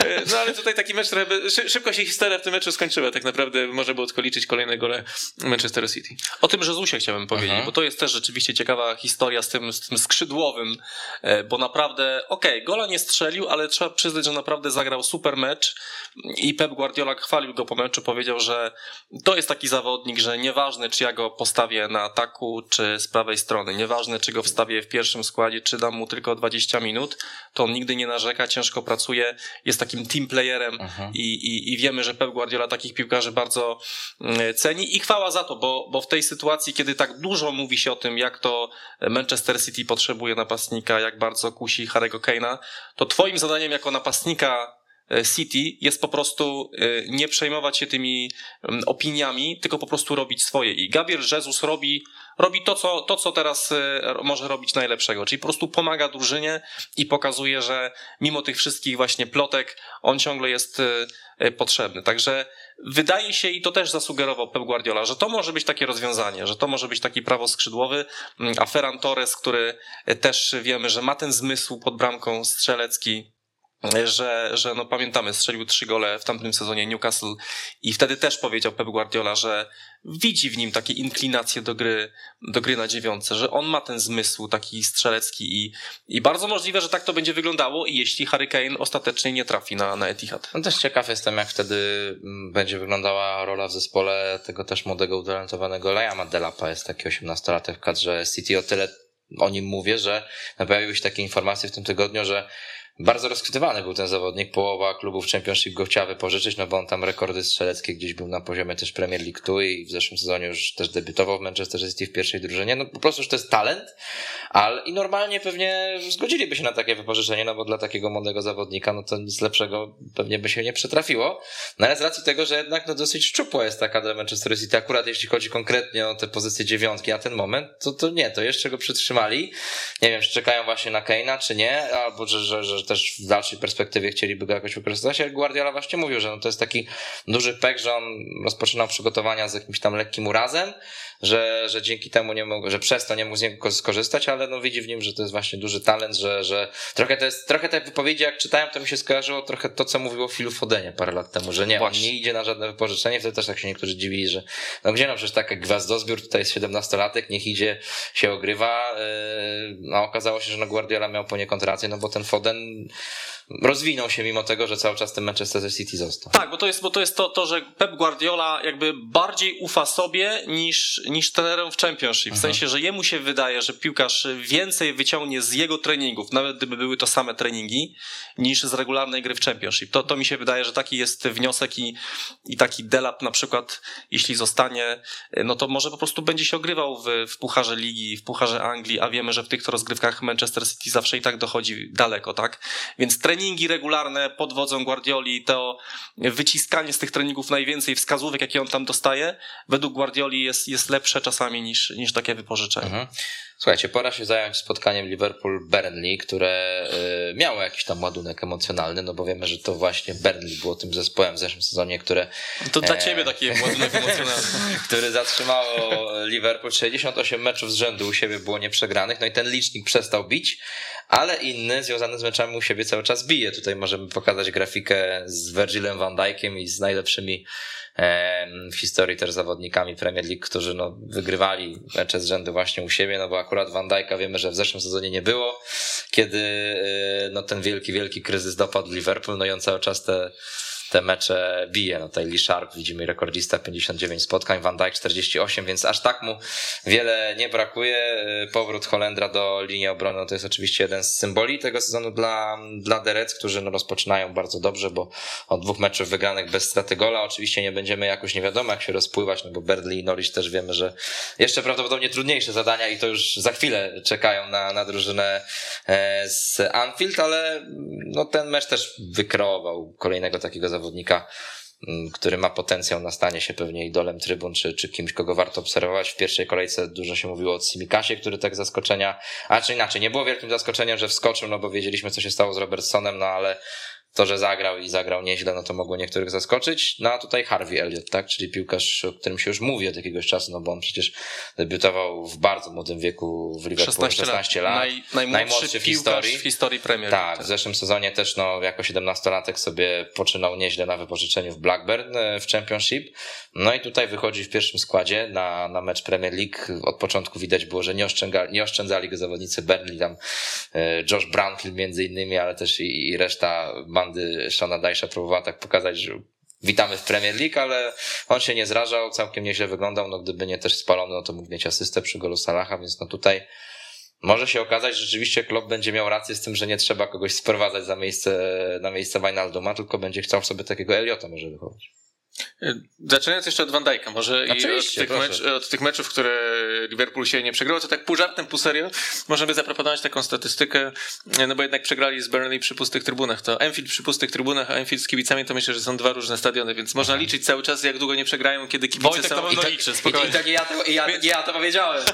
E, No ale tutaj taki mecz trochę... Szybko się historia w tym meczu skończyła. Tak naprawdę można było tylko liczyć kolejne gole Manchester City. O tym Jezusie chciałem powiedzieć, Mhm. bo to jest też rzeczywiście ciekawa historia z tym, z tym skrzydłowym, e, bo naprawdę, okej, gola nie strzelił, ale trzeba przyznać, że naprawdę zagrał super mecz i Pep Guardiola chwalił go po meczu, powiedział, że to jest taki zawodnik, że nieważne czy ja go postawię na ataku, czy z prawej strony, nieważne czy go wstawię w pierwszym składzie, czy dam mu tylko 20 minut, to on nigdy nie narzeka, ciężko pracuje, jest takim team playerem Mhm. i, i, i wiemy, że Pep Guardiola takich piłkarzy bardzo mm, ceni i chwała za to, bo, bo w tej sytuacji, kiedy tak dużo mówi się o tym, jak to Manchester City potrzebuje napastnika, jak bardzo kusi Harry'ego Kane'a, to twoim zadaniem jako napastnika e, City jest po prostu e, nie przejmować się tymi mm, opiniami, tylko po prostu robić swoje. I Gabriel Jesus robi, robi to, co, to, co teraz e, może robić najlepszego, czyli po prostu pomaga drużynie i pokazuje, że mimo tych wszystkich właśnie plotek, on ciągle jest e, e, potrzebny. Także wydaje się, i to też zasugerował Pep Guardiola, że to może być takie rozwiązanie, że to może być taki prawo skrzydłowy, Mm, a Ferran Torres, który też wiemy, że ma ten zmysł pod bramką strzelecki, że, że no pamiętamy, strzelił trzy gole w tamtym sezonie Newcastle i wtedy też powiedział Pep Guardiola, że widzi w nim takie inklinacje do gry, do gry na dziewiątce, że on ma ten zmysł taki strzelecki i, i bardzo możliwe, że tak to będzie wyglądało i jeśli Harry Kane ostatecznie nie trafi na, na Etihad. No też ciekaw jestem, jak wtedy mm, będzie wyglądała rola w zespole tego też młodego, utalentowanego Liama Delapa. Jest taki 18-latek w kadrze City. O tyle o nim mówię, że pojawiły się takie informacje w tym tygodniu, że bardzo rozchwytywany był ten zawodnik. Połowa klubów Championship go chciała wypożyczyć, no bo on tam rekordy strzeleckie gdzieś był na poziomie też Premier League 2 i w zeszłym sezonie już też debiutował w Manchester City w pierwszej drużynie. No po prostu już to jest talent, ale i normalnie pewnie zgodziliby się na takie wypożyczenie, no bo dla takiego młodego zawodnika, no to nic lepszego pewnie by się nie przytrafiło. No ale z racji tego, że jednak no dosyć szczupła jest taka dla Manchester City, akurat jeśli chodzi konkretnie o te pozycje dziewiątki na ten moment, to, to nie, to jeszcze go przytrzymali. Nie wiem, czy czekają właśnie na Keina, czy nie, albo że, że, że też w dalszej perspektywie chcieliby go jakoś wykorzystać, ale Guardiola właśnie mówił, że no to jest taki duży pek, że on rozpoczynał przygotowania z jakimś tam lekkim urazem, że, że dzięki temu nie mógł, że przez to nie mógł z niego skorzystać, ale no widzi w nim, że to jest właśnie duży talent, że, że trochę to jest, trochę te wypowiedzi jak czytałem, to mi się skojarzyło trochę to, co mówiło Philu Fodenie parę lat temu, że nie, on nie idzie na żadne wypożyczenie, wtedy też tak się niektórzy dziwili, że no gdzie no przecież taka gwiazdozbiór, tutaj jest 17-latek, niech idzie, się ogrywa, no okazało się, że no Guardiola miał poniekąd rację, no bo ten Foden and rozwinął się mimo tego, że cały czas ten Manchester City został. Tak, bo to jest, bo to, jest to, to, że Pep Guardiola jakby bardziej ufa sobie niż, niż trenerom w Championship. W Mhm. sensie, że jemu się wydaje, że piłkarz więcej wyciągnie z jego treningów, nawet gdyby były to same treningi, niż z regularnej gry w Championship. To, to mi się wydaje, że taki jest wniosek i, i taki Delap na przykład, jeśli zostanie, no to może po prostu będzie się ogrywał w, w Pucharze Ligi, w Pucharze Anglii, a wiemy, że w tych rozgrywkach Manchester City zawsze i tak dochodzi daleko, tak? Więc treningi regularne pod wodzą Guardioli, to wyciskanie z tych treningów najwięcej wskazówek, jakie on tam dostaje, według Guardioli jest, jest lepsze czasami niż, niż takie wypożyczenie. Mhm. Słuchajcie, pora się zająć spotkaniem Liverpool-Burnley, które y, miało jakiś tam ładunek emocjonalny, no bo wiemy, że to właśnie Burnley było tym zespołem w zeszłym sezonie, które, To dla Eee. ciebie taki ładunek emocjonalny. które zatrzymało Liverpool. 68 meczów z rzędu u siebie było nieprzegranych, no i ten licznik przestał bić, ale inny związany z meczami u siebie cały czas bije. Tutaj możemy pokazać grafikę z Virgilem van Dijkiem i z najlepszymi w historii też zawodnikami Premier League, którzy no, wygrywali mecze z rzędu właśnie u siebie, no bo akurat Van Dijk'a wiemy, że w zeszłym sezonie nie było, kiedy y, no, ten wielki, wielki kryzys dopadł Liverpool, no i on cały czas te te mecze bije. No tutaj Lee Sharp, widzimy rekordzista, 59 spotkań, Van Dijk 48, więc aż tak mu wiele nie brakuje. Powrót Holendra do linii obrony no to jest oczywiście jeden z symboli tego sezonu dla, dla Reds, którzy no rozpoczynają bardzo dobrze, bo od dwóch meczów wygranych bez straty gola. Oczywiście nie będziemy jakoś nie wiadomo jak się rozpływać, no bo Burnley i Norwich też wiemy, że jeszcze prawdopodobnie trudniejsze zadania i to już za chwilę czekają na, na drużynę e, z Anfield, ale no ten mecz też wykreował kolejnego takiego zawodnika, m, który ma potencjał na stanie się pewnie idolem trybun, czy, czy kimś, kogo warto obserwować. W pierwszej kolejce dużo się mówiło o Simikasie, który tak zaskoczenia, a czy inaczej, nie było wielkim zaskoczeniem, że wskoczył, no bo wiedzieliśmy, co się stało z Robertsonem, no ale to, że zagrał i zagrał nieźle, no to mogło niektórych zaskoczyć. No a tutaj Harvey Elliott, tak, czyli piłkarz, o którym się już mówi od jakiegoś czasu, no bo on przecież debiutował w bardzo młodym wieku w Liverpoolu, 16, lat. Naj, najmłodszy, Najmłodszy w historii. w historii Premier Tak, League. w zeszłym sezonie też no, jako 17-latek sobie poczynał nieźle na wypożyczeniu w Blackburn e, w Championship. No i tutaj wychodzi w pierwszym składzie na, na mecz Premier League. Od początku widać było, że nie, oszczędzali, nie oszczędzali go zawodnicy Burnley, tam e, Josh Brownhill między innymi, ale też i, i reszta bandy Shona Dyche'a próbowała tak pokazać, że witamy w Premier League, ale on się nie zrażał, całkiem nieźle wyglądał, no gdyby nie też spalony, no to mógł mieć asystę przy golu Salaha, więc no tutaj może się okazać, że rzeczywiście Klopp będzie miał rację z tym, że nie trzeba kogoś sprowadzać za miejsce, na miejsce Wijnalduma, tylko będzie chciał sobie takiego Eliota może wychować. Zaczynając jeszcze od Van Dijk'a, może i od Oczywiście, tych, mecz, od tych meczów, które Liverpool się nie przegrało, to tak pół żartem, pół serio, możemy zaproponować taką statystykę, no bo jednak przegrali z Burnley przy pustych trybunach. To Enfield przy pustych trybunach, a Enfield z kibicami to myślę, że są dwa różne stadiony, więc można liczyć cały czas, jak długo nie przegrają, kiedy kibice Wojtek są... to pewno I tak- liczy, I, spokojnie. i tak ja to, ja, ja to powiedziałem.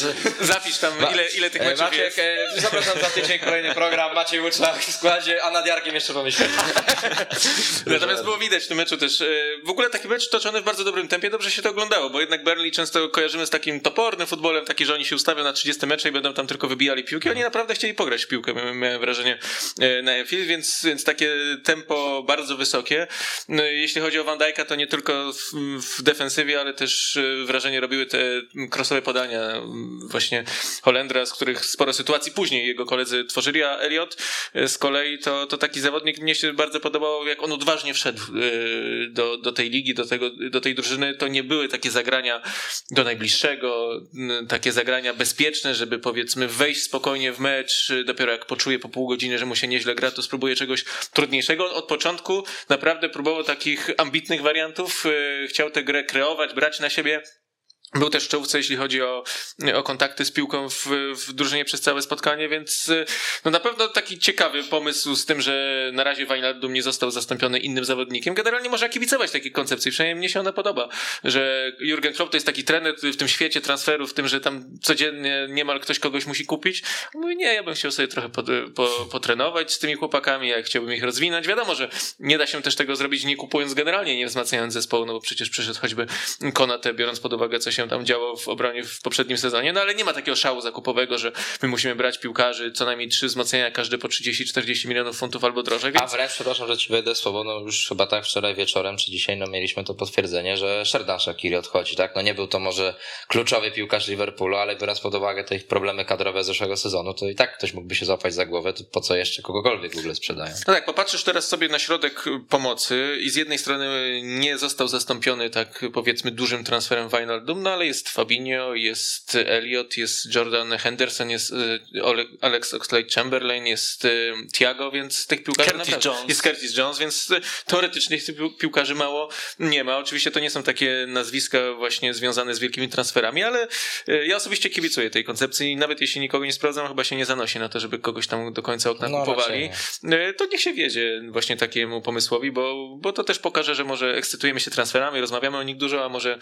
Zapisz tam, ile, ile tych E, meczów Maciek, jest. e, zapraszam za tydzień kolejny program, Maciej Łuczak w składzie, a nad Jarkiem jeszcze pomyśleć. Natomiast było widać w tym meczu też. Ogóle taki mecz toczony w bardzo dobrym tempie, dobrze się to oglądało, bo jednak Burnley często kojarzymy z takim topornym futbolem, taki, że oni się ustawią na 30 mecze i będą tam tylko wybijali piłki. Oni naprawdę chcieli pograć w piłkę, miałem- wrażenie e, na Enfield, więc, więc takie tempo bardzo wysokie. No, jeśli chodzi o Van Dijk'a, to nie tylko w, w defensywie, ale też e, wrażenie robiły te crossowe podania właśnie Holendra, z których sporo sytuacji później jego koledzy tworzyli, a Elliot e, z kolei to, to taki zawodnik, mnie się bardzo podobało, jak on odważnie wszedł do, do tej ligi, do, tego, do tej drużyny. To nie były takie zagrania do najbliższego, takie zagrania bezpieczne, żeby powiedzmy wejść spokojnie w mecz, dopiero jak poczuje po pół godziny, że mu się nieźle gra, to spróbuje czegoś trudniejszego. Od początku naprawdę próbował takich ambitnych wariantów, e, chciał tę grę kreować, brać na siebie. Był też w czołówce, jeśli chodzi o, o kontakty z piłką w, w drużynie przez całe spotkanie, więc y, no na pewno taki ciekawy pomysł z tym, że na razie Wijnaldum nie został zastąpiony innym zawodnikiem. Generalnie można kibicować takiej koncepcji, przynajmniej mnie się ona podoba, że Jurgen Klopp to jest taki trener w tym świecie transferów, w tym, że tam codziennie niemal ktoś kogoś musi kupić. Mówi, nie, ja bym chciał sobie trochę pod, po, potrenować z tymi chłopakami, ja chciałbym ich rozwinąć. Wiadomo, że nie da się też tego zrobić nie kupując generalnie, nie wzmacniając zespołu, no bo przecież przyszedł choćby Konate, biorąc pod uwagę, co się się tam działo w obronie w poprzednim sezonie, no ale nie ma takiego szału zakupowego, że my musimy brać piłkarzy co najmniej trzy wzmocnienia, każdy po 30-40 milionów funtów albo drożej, więc... A wręcz, przepraszam, że ci wejdę słowo, no już chyba tak wczoraj wieczorem czy dzisiaj, no mieliśmy to potwierdzenie, że Sherdan Shakiri odchodzi, tak? No nie był to może kluczowy piłkarz Liverpoolu, ale biorąc pod uwagę te ich problemy kadrowe z zeszłego sezonu, to i tak ktoś mógłby się złapać za głowę, to po co jeszcze kogokolwiek w ogóle sprzedają? No tak, popatrzysz teraz sobie na środek pomocy i z jednej strony nie został zastąpiony tak powiedzmy dużym transferem Wijnaldum, no ale jest Fabinho, jest Elliot, jest Jordan Henderson, jest y, Alex Oxlade-Chamberlain, jest y, Thiago, więc tych piłkarzy Curtis naprawdę... Jones. Jest Curtis Jones, więc y, teoretycznie tych pił- piłkarzy mało nie ma. Oczywiście to nie są takie nazwiska właśnie związane z wielkimi transferami, ale ja osobiście kibicuję tej koncepcji i nawet jeśli nikogo nie sprawdzam, chyba się nie zanosi na to, żeby kogoś tam do końca okna No, kupowali. raczej E, to niech się wiedzie właśnie takiemu pomysłowi, bo, bo to też pokaże, że może ekscytujemy się transferami, rozmawiamy o nich dużo, a może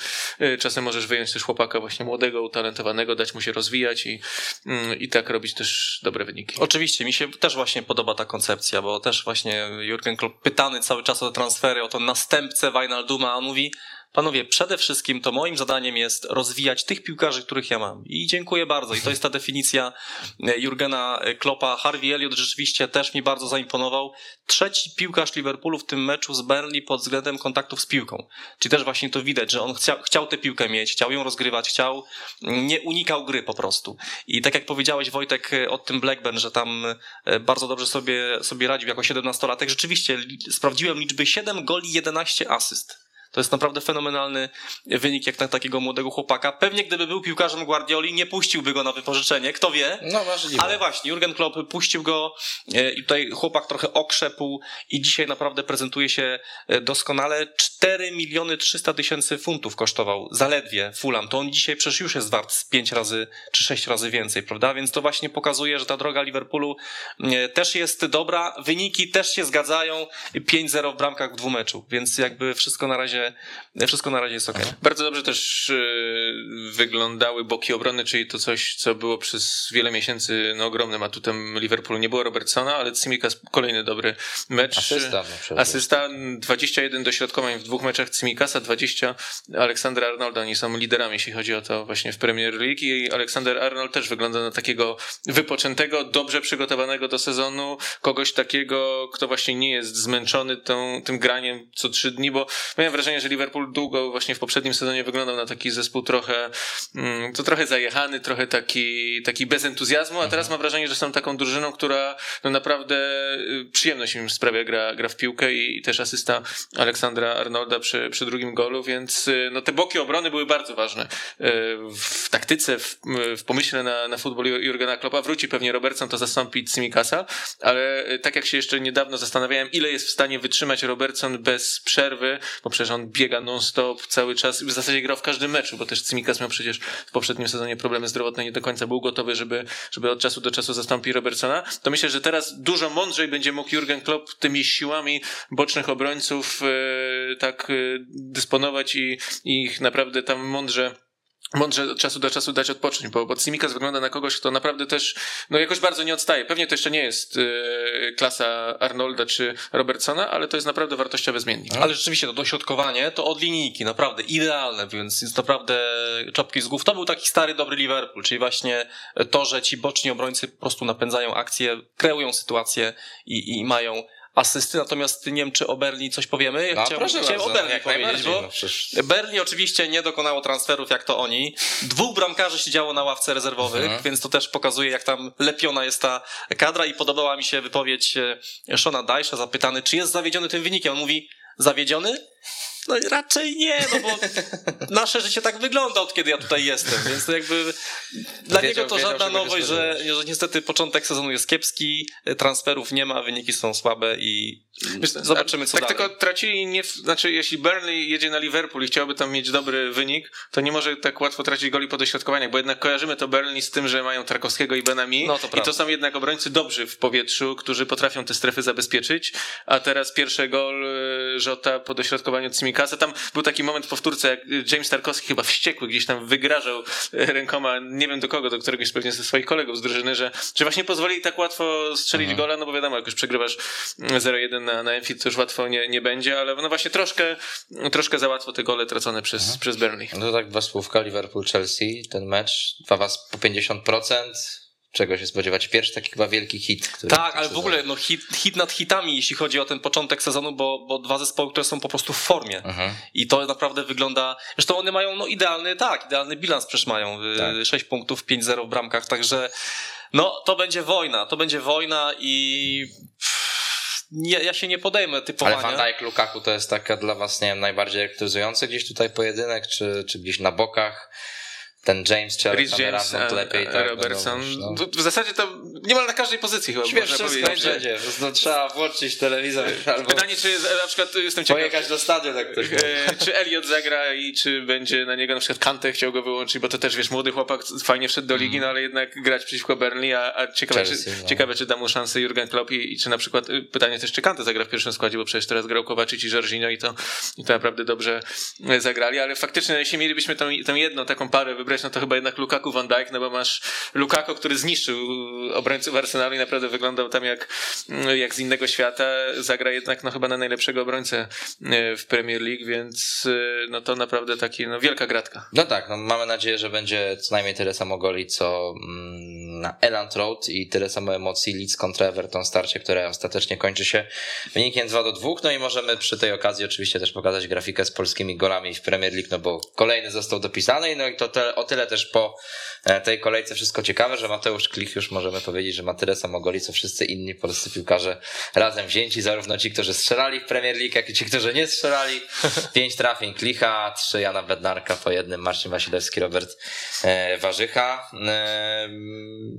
czasem możesz wyjąć też chłopaka właśnie młodego, utalentowanego, dać mu się rozwijać i, mm, i tak robić też dobre wyniki. Oczywiście, mi się też właśnie podoba ta koncepcja, bo też właśnie Jurgen Klopp pytany cały czas o transfery, o to następcę Wijnalduma, a on mówi, panowie, przede wszystkim to moim zadaniem jest rozwijać tych piłkarzy, których ja mam. I dziękuję bardzo. I to jest ta definicja e, Jurgena Kloppa. Harvey Elliott rzeczywiście też mi bardzo zaimponował. Trzeci piłkarz Liverpoolu w tym meczu z Burnley pod względem kontaktów z piłką. Czyli też właśnie to widać, że on chciał, chciał tę piłkę mieć, chciał ją rozgrywać, chciał, nie unikał gry po prostu. I tak jak powiedziałeś Wojtek e, o tym Blackburn, że tam e, bardzo dobrze sobie, sobie radził jako 17-latek, rzeczywiście sprawdziłem liczby 7 goli, 11 asyst. To jest naprawdę fenomenalny wynik jak na takiego młodego chłopaka. Pewnie gdyby był piłkarzem Guardioli, nie puściłby go na wypożyczenie, kto wie. No możliwe. Ale właśnie, Jurgen Klopp puścił go e, i tutaj chłopak trochę okrzepł i dzisiaj naprawdę prezentuje się e, doskonale. 4 miliony 300 tysięcy funtów kosztował zaledwie Fulham. To on dzisiaj przecież już jest wart z 5 razy czy 6 razy więcej, prawda? Więc to właśnie pokazuje, że ta droga Liverpoolu e, też jest dobra. Wyniki też się zgadzają. 5-0 w bramkach w dwumeczu, więc jakby wszystko na razie, wszystko na razie jest okej. Bardzo dobrze też e, wyglądały boki obrony, czyli to coś, co było przez wiele miesięcy no, ogromnym atutem Liverpoolu. Nie było Robertsona, ale Tsimikas kolejny dobry mecz. Asysta, no, Asysta, 21 dośrodkowań w dwóch meczach Cimikasa, 20 Aleksandra Arnolda. Oni są liderami, jeśli chodzi o to właśnie w Premier League i Aleksander Arnold też wygląda na takiego wypoczętego, dobrze przygotowanego do sezonu, kogoś takiego, kto właśnie nie jest zmęczony tą, tym graniem co trzy dni, bo miałem wrażenie, że Liverpool długo właśnie w poprzednim sezonie wyglądał na taki zespół trochę, mm, to trochę zajechany, trochę taki, taki bez entuzjazmu, a teraz mam wrażenie, że są taką drużyną, która no naprawdę y, przyjemność im sprawia gra, gra w piłkę i, i też asysta Aleksandra Arnolda przy, przy drugim golu, więc y, no te boki obrony były bardzo ważne y, w taktyce, w, w pomyśle na, na futbol Jurgena Kloppa. Wróci pewnie Robertson, to zastąpi Simikasa, ale tak jak się jeszcze niedawno zastanawiałem, ile jest w stanie wytrzymać Robertson bez przerwy, bo przecież on biega non-stop cały czas, w zasadzie grał w każdym meczu, bo też Simikas miał przecież w poprzednim sezonie problemy zdrowotne, nie do końca był gotowy, żeby, żeby od czasu do czasu zastąpić Robertsona, to myślę, że teraz dużo mądrzej będzie mógł Jurgen Klopp tymi siłami bocznych obrońców e, tak e, dysponować i, i ich naprawdę tam mądrze mądrze od czasu do czasu dać odpocząć, bo, bo Tsimikas wygląda na kogoś, kto naprawdę też no jakoś bardzo nie odstaje. Pewnie to jeszcze nie jest e, klasa Arnolda czy Robertsona, ale to jest naprawdę wartościowy zmiennik. Ale rzeczywiście to dośrodkowanie to od linijki, naprawdę idealne, więc jest naprawdę czapki z głów. To był taki stary, dobry Liverpool, czyli właśnie to, że ci boczni obrońcy po prostu napędzają akcję, kreują sytuację i, i mają asysty, natomiast nie wiem, czy o Berli coś powiemy. Ja No, chciałem, proszę chciałem bardzo, o Berli powiedzieć, bo no przecież- Berli oczywiście nie dokonało transferów jak to oni. Dwóch bramkarzy siedziało na ławce rezerwowych, Mhm. więc to też pokazuje, jak tam lepiona jest ta kadra i podobała mi się wypowiedź e, Shona Dajsza zapytany, czy jest zawiedziony tym wynikiem. On mówi, zawiedziony? No raczej nie, no bo nasze życie tak wygląda od kiedy ja tutaj jestem, więc to jakby dla Wiedział- niego to wiedział, żadna nowość, że, że niestety początek sezonu jest kiepski, transferów nie ma, wyniki są słabe i Wiesz, zobaczymy co tak dalej. tylko tracili, nie, znaczy jeśli Burnley jedzie na Liverpool i chciałby tam mieć dobry wynik, to nie może tak łatwo tracić goli po dośrodkowaniach, bo jednak kojarzymy to Burnley z tym, że mają Tarkowskiego i Benami No, to i prawda. to są jednak obrońcy dobrzy w powietrzu, którzy potrafią te strefy zabezpieczyć, a teraz pierwszy gol y, Żota po dośrodkowaniu blokowaniu Cimikasa. Tam był taki moment w powtórce, jak James Tarkowski chyba wściekły gdzieś tam wygrażał rękoma, nie wiem do kogo, do któregoś pewnie ze swoich kolegów z drużyny, że, że właśnie pozwoli tak łatwo strzelić Mhm. gola, no bo wiadomo, jak już przegrywasz 0-1 na, na Enfield, to już łatwo nie, nie będzie, ale no właśnie troszkę, troszkę za łatwo te gole tracone przez, Mhm. przez Burnley. No to tak dwa słówka, Liverpool-Chelsea, ten mecz, dwa was po 50%, czego się spodziewać? Pierwszy taki chyba wielki hit. Który Tak, ale w ogóle no, hit, hit nad hitami, jeśli chodzi o ten początek sezonu, bo, bo dwa zespoły, które są po prostu w formie. Mhm. I to naprawdę wygląda. Zresztą one mają no, idealny, tak, idealny bilans przecież mają. y, Tak. 6 punktów, 5-0 w bramkach, także no to będzie wojna. To będzie wojna i nie, ja się nie podejmę Ale typowania. Van Dijk, Lukaku to jest taka dla was, nie wiem, najbardziej elektryzujący gdzieś tutaj pojedynek, czy, czy gdzieś na bokach? Ten James Alexander James, a- lepiej, tak? Robertson. no. W- zasadzie to niemal na każdej pozycji chyba Wiesz, można powiedzieć. że- będzie, prostu trzeba włączyć telewizor albo Pytanie, czy na przykład jestem ciekaw, pojechać do stadionu, jak ktoś mówi. E, czy Elliot zagra i czy będzie na niego na przykład Kante chciał go wyłączyć, bo to też wiesz, młody chłopak fajnie wszedł do ligi, no ale jednak grać przeciwko Burnley, a, a ciekawe, Chelsea, czy, no. ciekawe czy da mu szansę Jurgen Klopp i, i czy na przykład y, pytanie też czy Kante zagra w pierwszym składzie, bo przecież teraz grał Kowaczyk i Jorginho i to, i to naprawdę dobrze e, zagrali, ale faktycznie jeśli mielibyśmy tą, tą jedną taką parę wybrać, no to chyba jednak Lukaku Van Dijk, no bo masz Lukaku, który zniszczył obrońców Arsenalu i naprawdę wyglądał tam jak, jak z innego świata, zagra jednak no chyba na najlepszego obrońcę e, w Premier League, więc e, no to naprawdę taki, no wielka gratka. No tak, no mamy nadzieję, że będzie co najmniej tyle samo goli, co mm, na Elland Road i tyle samo emocji Leeds kontra Everton starcie, które ostatecznie kończy się wynikiem 2 do 2. No i możemy przy tej okazji oczywiście też pokazać grafikę z polskimi golami w Premier League, no bo kolejny został dopisany, no i to te, o tyle też po e, tej kolejce wszystko ciekawe, że Mateusz Klich już możemy powiedzieć, że ma tyle samo goli, co wszyscy inni polscy piłkarze razem wzięci, zarówno ci, którzy strzelali w Premier League, jak i ci, którzy nie strzelali. Pięć trafień Klicha, trzy Jana Bednarka po jednym, Marcin Wasilewski, Robert e, Warzycha.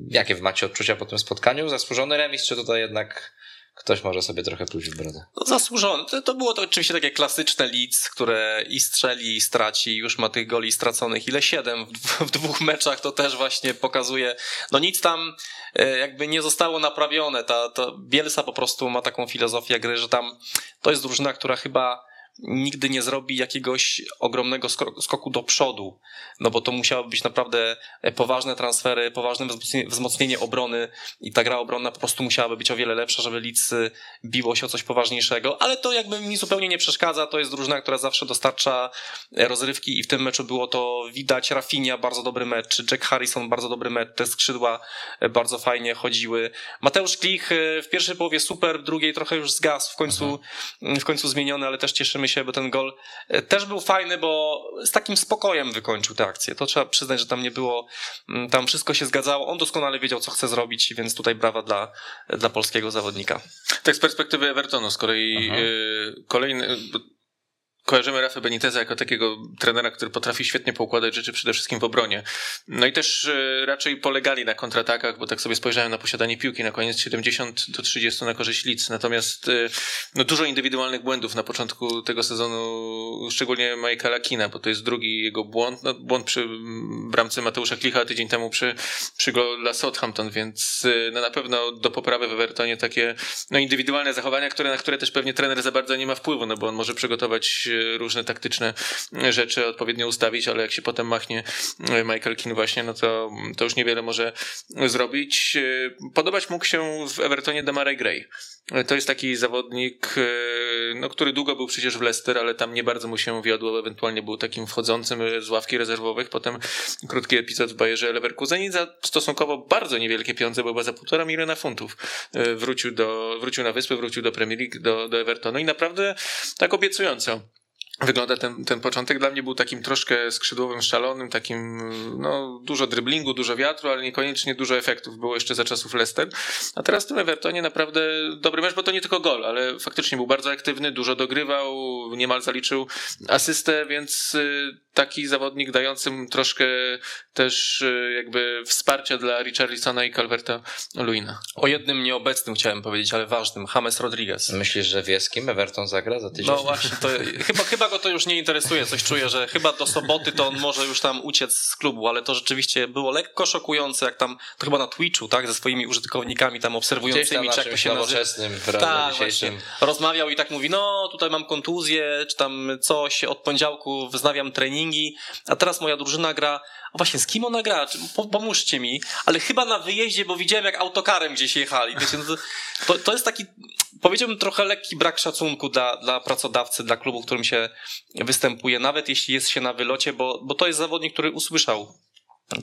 Jakie wy macie odczucia po tym spotkaniu? Zasłużony remis, czy tutaj jednak ktoś może sobie trochę pluć w brodę? No zasłużony. To, było to oczywiście takie klasyczne Leeds, które i strzeli, i straci. Już ma tych goli straconych. Ile? Siedem w dwóch meczach. To też właśnie pokazuje. No nic tam e, jakby nie zostało naprawione. Ta, ta Bielsa po prostu ma taką filozofię gry, że tam to jest drużyna, która chyba nigdy nie zrobi jakiegoś ogromnego skoku do przodu, no bo to musiały być naprawdę e, poważne transfery, poważne wzmocnienie, obrony i ta gra obronna po prostu musiałaby być o wiele lepsza, żeby Leeds y, biło się o coś poważniejszego, ale to jakby mi zupełnie nie przeszkadza, to jest drużyna, która zawsze dostarcza e, rozrywki i w tym meczu było to widać, Rafinha bardzo dobry mecz, Jack Harrison bardzo dobry mecz, te skrzydła e, bardzo fajnie chodziły, Mateusz Klich e, w pierwszej połowie super, w drugiej trochę już zgasł, w końcu, w końcu zmieniony, ale też cieszymy się, bo ten gol e, też był fajny, bo z takim spokojem wykończył tę akcję, to trzeba przyznać, że tam nie było, mm, tam wszystko się zgadzało, on doskonale wiedział, co chce zrobić, więc tutaj brawa dla, dla polskiego zawodnika. Tak z perspektywy Evertonu, z kolei Mhm. y, kolejny... Kojarzymy Rafa Beniteza jako takiego trenera, który potrafi świetnie poukładać rzeczy przede wszystkim w obronie. No i też y, raczej polegali na kontratakach, bo tak sobie spojrzałem na posiadanie piłki na koniec 70 do 30 na korzyść Leeds. Natomiast y, no, dużo indywidualnych błędów na początku tego sezonu, szczególnie Michaela Kina, bo to jest drugi jego błąd. No, błąd przy bramce Mateusza Klicha, tydzień temu przy, przy golu dla Southampton, więc y, no, na pewno do poprawy w Evertonie takie no, indywidualne zachowania, które, na które też pewnie trener za bardzo nie ma wpływu, no bo on może przygotować e, różne taktyczne rzeczy, odpowiednio ustawić, ale jak się potem machnie e, Michael Keane właśnie, no to, to już niewiele może zrobić. E, Podobać mógł się w Evertonie Demarai Gray. E, To jest taki zawodnik, no, który długo był przecież w Leicester, ale tam nie bardzo mu się wiodło, ewentualnie był takim wchodzącym z ławki rezerwowych, potem krótki epizod w Bayerze Leverkusen i za stosunkowo bardzo niewielkie pieniądze, bo za półtora miliona funtów wrócił, do, wrócił na wyspę, wrócił do Premier League, do, do Evertonu i naprawdę tak obiecująco. Wygląda ten, ten początek. Dla mnie był takim troszkę skrzydłowym, szalonym, takim, no, dużo dryblingu, dużo wiatru, ale niekoniecznie dużo efektów było jeszcze za czasów Leicester. A teraz w tym Evertonie naprawdę dobry mecz, bo to nie tylko gol, ale faktycznie był bardzo aktywny, dużo dogrywał, niemal zaliczył asystę, więc y, taki zawodnik dającym troszkę też y, jakby wsparcia dla Richarlisona i Calverta Luina. O jednym nieobecnym chciałem powiedzieć, ale ważnym, James Rodriguez. Myślisz, że wie z kim Everton zagra za tydzień? No właśnie, to chyba, chyba go to już nie interesuje, coś czuję, że chyba do soboty to on może już tam uciec z klubu, ale to rzeczywiście było lekko szokujące, jak tam, to chyba na Twitchu, tak, ze swoimi użytkownikami tam obserwującymi, czy jak to się nazywa. Tak, dzisiejszym. właśnie. Rozmawiał i tak mówi, no tutaj mam kontuzję, czy tam coś, od poniedziałku wznawiam treningi, a teraz moja drużyna gra, a właśnie z kim ona gra? Pomóżcie mi, ale chyba na wyjeździe, bo widziałem jak autokarem gdzieś jechali. No to, to jest taki, powiedziałbym trochę lekki brak szacunku dla, dla pracodawcy, dla klubu, w którym się występuje, nawet jeśli jest się na wylocie, bo, bo to jest zawodnik, który usłyszał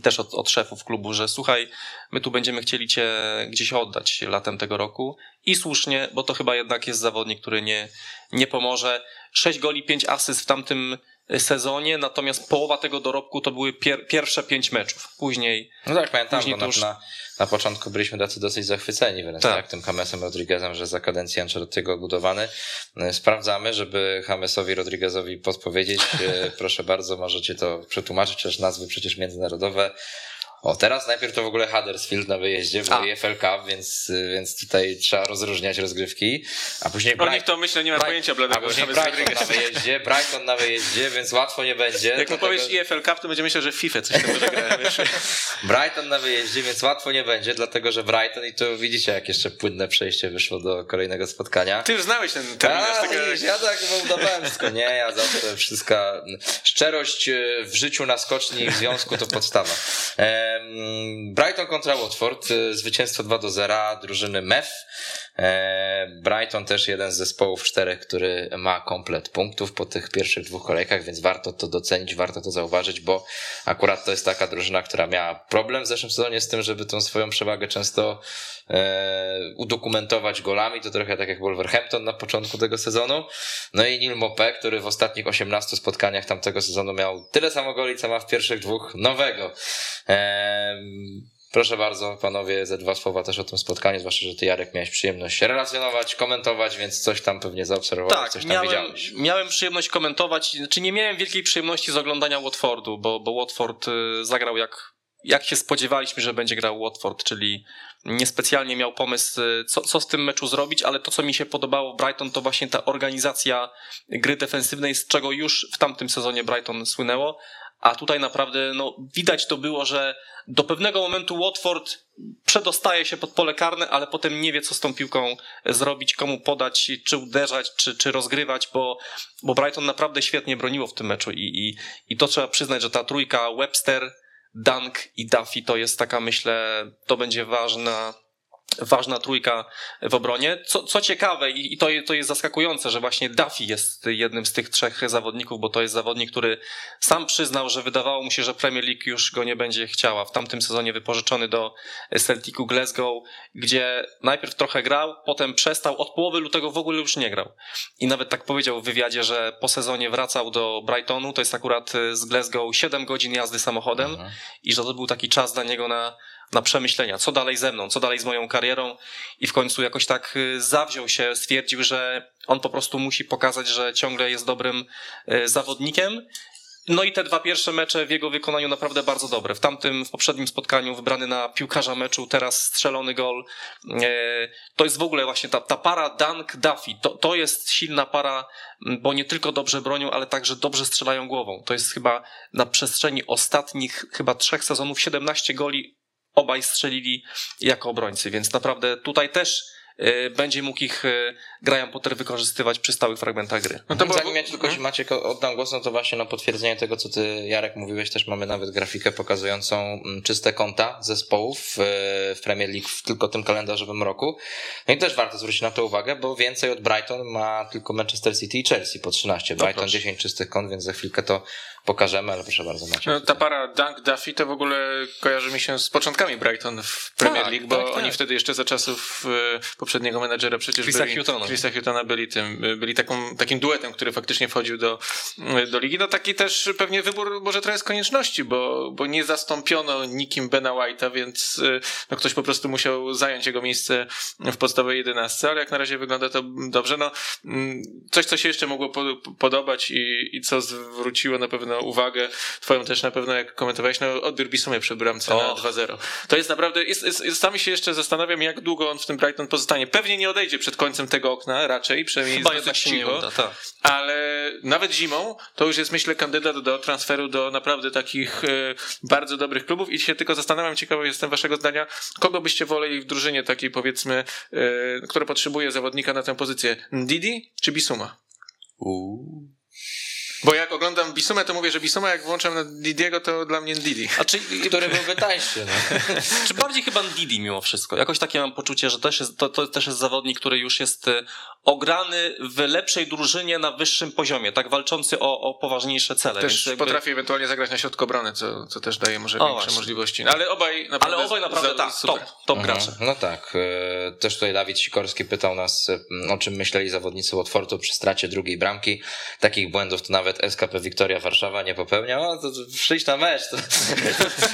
też od, od szefów klubu, że słuchaj, my tu będziemy chcieli cię gdzieś oddać latem tego roku i słusznie, bo to chyba jednak jest zawodnik, który nie, nie pomoże. 6 goli, 5 asyst w tamtym sezonie, natomiast połowa tego dorobku to były pier, pierwsze 5 meczów. Później No tak, pamiętam, Później bo już- na, na początku byliśmy tacy dosyć zachwyceni wręcz, Tak. tak. tym Jamesem Rodriguezem, że za kadencji Ancelottiego budowany. E, Sprawdzamy, żeby Jamesowi Rodriguezowi podpowiedzieć. E, Proszę bardzo, możecie to przetłumaczyć, też nazwy przecież międzynarodowe. O, teraz najpierw to w ogóle Huddersfield na wyjeździe, bo A. EFL Cup, więc, więc tutaj trzeba rozróżniać rozgrywki. A później Brighton, nich to myślę nie ma pojęcia a bladego. później James Brighton na wyjeździe, Brighton na wyjeździe, więc łatwo nie będzie. Jak mu dlatego- powiesz EFL Cup, to będzie myślał, że FIFA coś tam grałem, wiesz? Brighton na wyjeździe, więc łatwo nie będzie, dlatego że Brighton i tu widzicie, jak jeszcze płynne przejście wyszło do kolejnego spotkania. Ty już znałeś ten terminarz. A, tego- widzisz, ja tak udawałem wszystko. Nie, ja zawsze wszystko. Szczerość e, w życiu na skoczni i w związku to podstawa. Em, Brighton kontra Watford, e, zwycięstwo 2 do 0, drużyny MEF. E, Brighton też jeden z zespołów czterech, który ma komplet punktów po tych pierwszych dwóch kolejkach, więc warto to docenić, warto to zauważyć, bo akurat to jest taka drużyna, która miała problem w zeszłym sezonie z tym, żeby tą swoją przewagę często e, udokumentować golami, to trochę tak jak Wolverhampton na początku tego sezonu. No i Neil Mopé, który w ostatnich 18 spotkaniach tamtego sezonu miał tyle samo goli, co ma w pierwszych dwóch nowego. Em, Proszę bardzo, panowie, ze dwa słowa też o tym spotkaniu, zwłaszcza, że ty Jarek miałeś przyjemność relacjonować, komentować, więc coś tam pewnie zaobserwowałeś, Tak, coś tam miałem, widziałeś. miałem przyjemność komentować, czy nie miałem wielkiej przyjemności z oglądania Watfordu, bo, bo Watford y, zagrał jak, jak się spodziewaliśmy, że będzie grał Watford, czyli niespecjalnie miał pomysł, y, co, co z tym meczu zrobić, ale to, co mi się podobało Brighton, to właśnie ta organizacja gry defensywnej, z czego już w tamtym sezonie Brighton słynęło, a tutaj naprawdę no, widać to było, że do pewnego momentu Watford przedostaje się pod pole karne, ale potem nie wie, co z tą piłką zrobić, komu podać, czy uderzać, czy, czy rozgrywać, bo, bo Brighton naprawdę świetnie broniło w tym meczu i, i, i to trzeba przyznać, że ta trójka Webster, Dunk i Duffy to jest taka, myślę, to będzie ważna ważna trójka w obronie. Co, co ciekawe i, to, to jest zaskakujące, że właśnie Duffy jest jednym z tych trzech zawodników, bo to jest zawodnik, który sam przyznał, że wydawało mu się, że Premier League już go nie będzie chciała. W tamtym sezonie wypożyczony do Celticu Glasgow, gdzie najpierw trochę grał, potem przestał, od połowy lutego w ogóle już nie grał. I nawet tak powiedział w wywiadzie, że po sezonie wracał do Brightonu, to jest akurat z Glasgow 7 godzin jazdy samochodem Mhm. i że to był taki czas dla niego na, na przemyślenia, co dalej ze mną, co dalej z moją karierą i w końcu jakoś tak y, zawziął się, stwierdził, że on po prostu musi pokazać, że ciągle jest dobrym y, zawodnikiem. No i te dwa pierwsze mecze w jego wykonaniu naprawdę bardzo dobre. W tamtym, w poprzednim spotkaniu wybrany na piłkarza meczu, teraz strzelony gol. E, To jest w ogóle właśnie ta, ta para Dunk-Duffy. To, to jest silna para, bo nie tylko dobrze bronią, ale także dobrze strzelają głową. To jest chyba na przestrzeni ostatnich chyba trzech sezonów 17 goli obaj strzelili jako obrońcy, więc naprawdę tutaj też e, będzie mógł ich e, Graham Potter wykorzystywać przy stałych fragmentach gry. No to było- Zanim ja ci tylko ci Maciek oddam głos, no to właśnie na potwierdzenie tego, co ty Jarek mówiłeś, też mamy nawet grafikę pokazującą mm, czyste konta zespołów w, w Premier League w tylko tym kalendarzowym roku. No i też warto zwrócić na to uwagę, bo więcej od Brighton ma tylko Manchester City i Chelsea po 13. Brighton proszę. 10 czystych kont, więc za chwilkę to pokażemy, ale proszę bardzo Maciek. No, ta para Dunk Duffy to w ogóle kojarzy mi się z początkami Brighton w Premier Tak, League, bo tak, tak. oni wtedy jeszcze za czasów e, poprzedniego menadżera przecież Chrisa byli, Hutona. Chrisa Hutona byli tym, e, byli taką, takim duetem, który faktycznie wchodził do, e, do ligi. No taki też pewnie wybór może trochę z konieczności, bo, bo nie zastąpiono nikim Bena White'a, więc no, ktoś po prostu musiał zająć jego miejsce w podstawowej jedenastce, ale jak na razie wygląda to dobrze. No, mm, coś, co się jeszcze mogło po, podobać i, i co zwróciło na pewno uwagę, twoją też na pewno, jak komentowałeś, no odbiór Bisumie przy bramce na Och. 2-0. To jest naprawdę, jest, jest, jest, sami się jeszcze zastanawiam, jak długo on w tym Brighton pozostanie. Pewnie nie odejdzie przed końcem tego okna, raczej, przynajmniej Chyba jest nie cicho. uda, tak. ale nawet zimą to już jest myślę kandydat do transferu do naprawdę takich e, bardzo dobrych klubów i się tylko zastanawiam, ciekawy jestem waszego zdania, kogo byście woleli w drużynie takiej powiedzmy, e, która potrzebuje zawodnika na tę pozycję, Didi czy Bisuma? Bo jak oglądam Bisumę, to mówię, że Bisuma jak włączam na Didiego, to dla mnie Didi. A czy, Który byłby tańszy, no. czy bardziej chyba Didi mimo wszystko? Jakoś takie mam poczucie, że też jest, to, to też jest zawodnik, który już jest e, ograny w lepszej drużynie na wyższym poziomie, tak walczący o, o poważniejsze cele. Też jakby- potrafi ewentualnie zagrać na środku obrony, co, co też daje może O, większe właśnie. możliwości. No, ale obaj naprawdę, Ale obaj naprawdę za- tak, super. top, top Mhm. gracze. No tak. e, Też tutaj Dawid Sikorski pytał nas, e, o czym myśleli zawodnicy Watfordu przy stracie drugiej bramki. Takich błędów to nawet SKP Wiktoria Warszawa nie popełniał. No, to, to przyjść na mecz. To,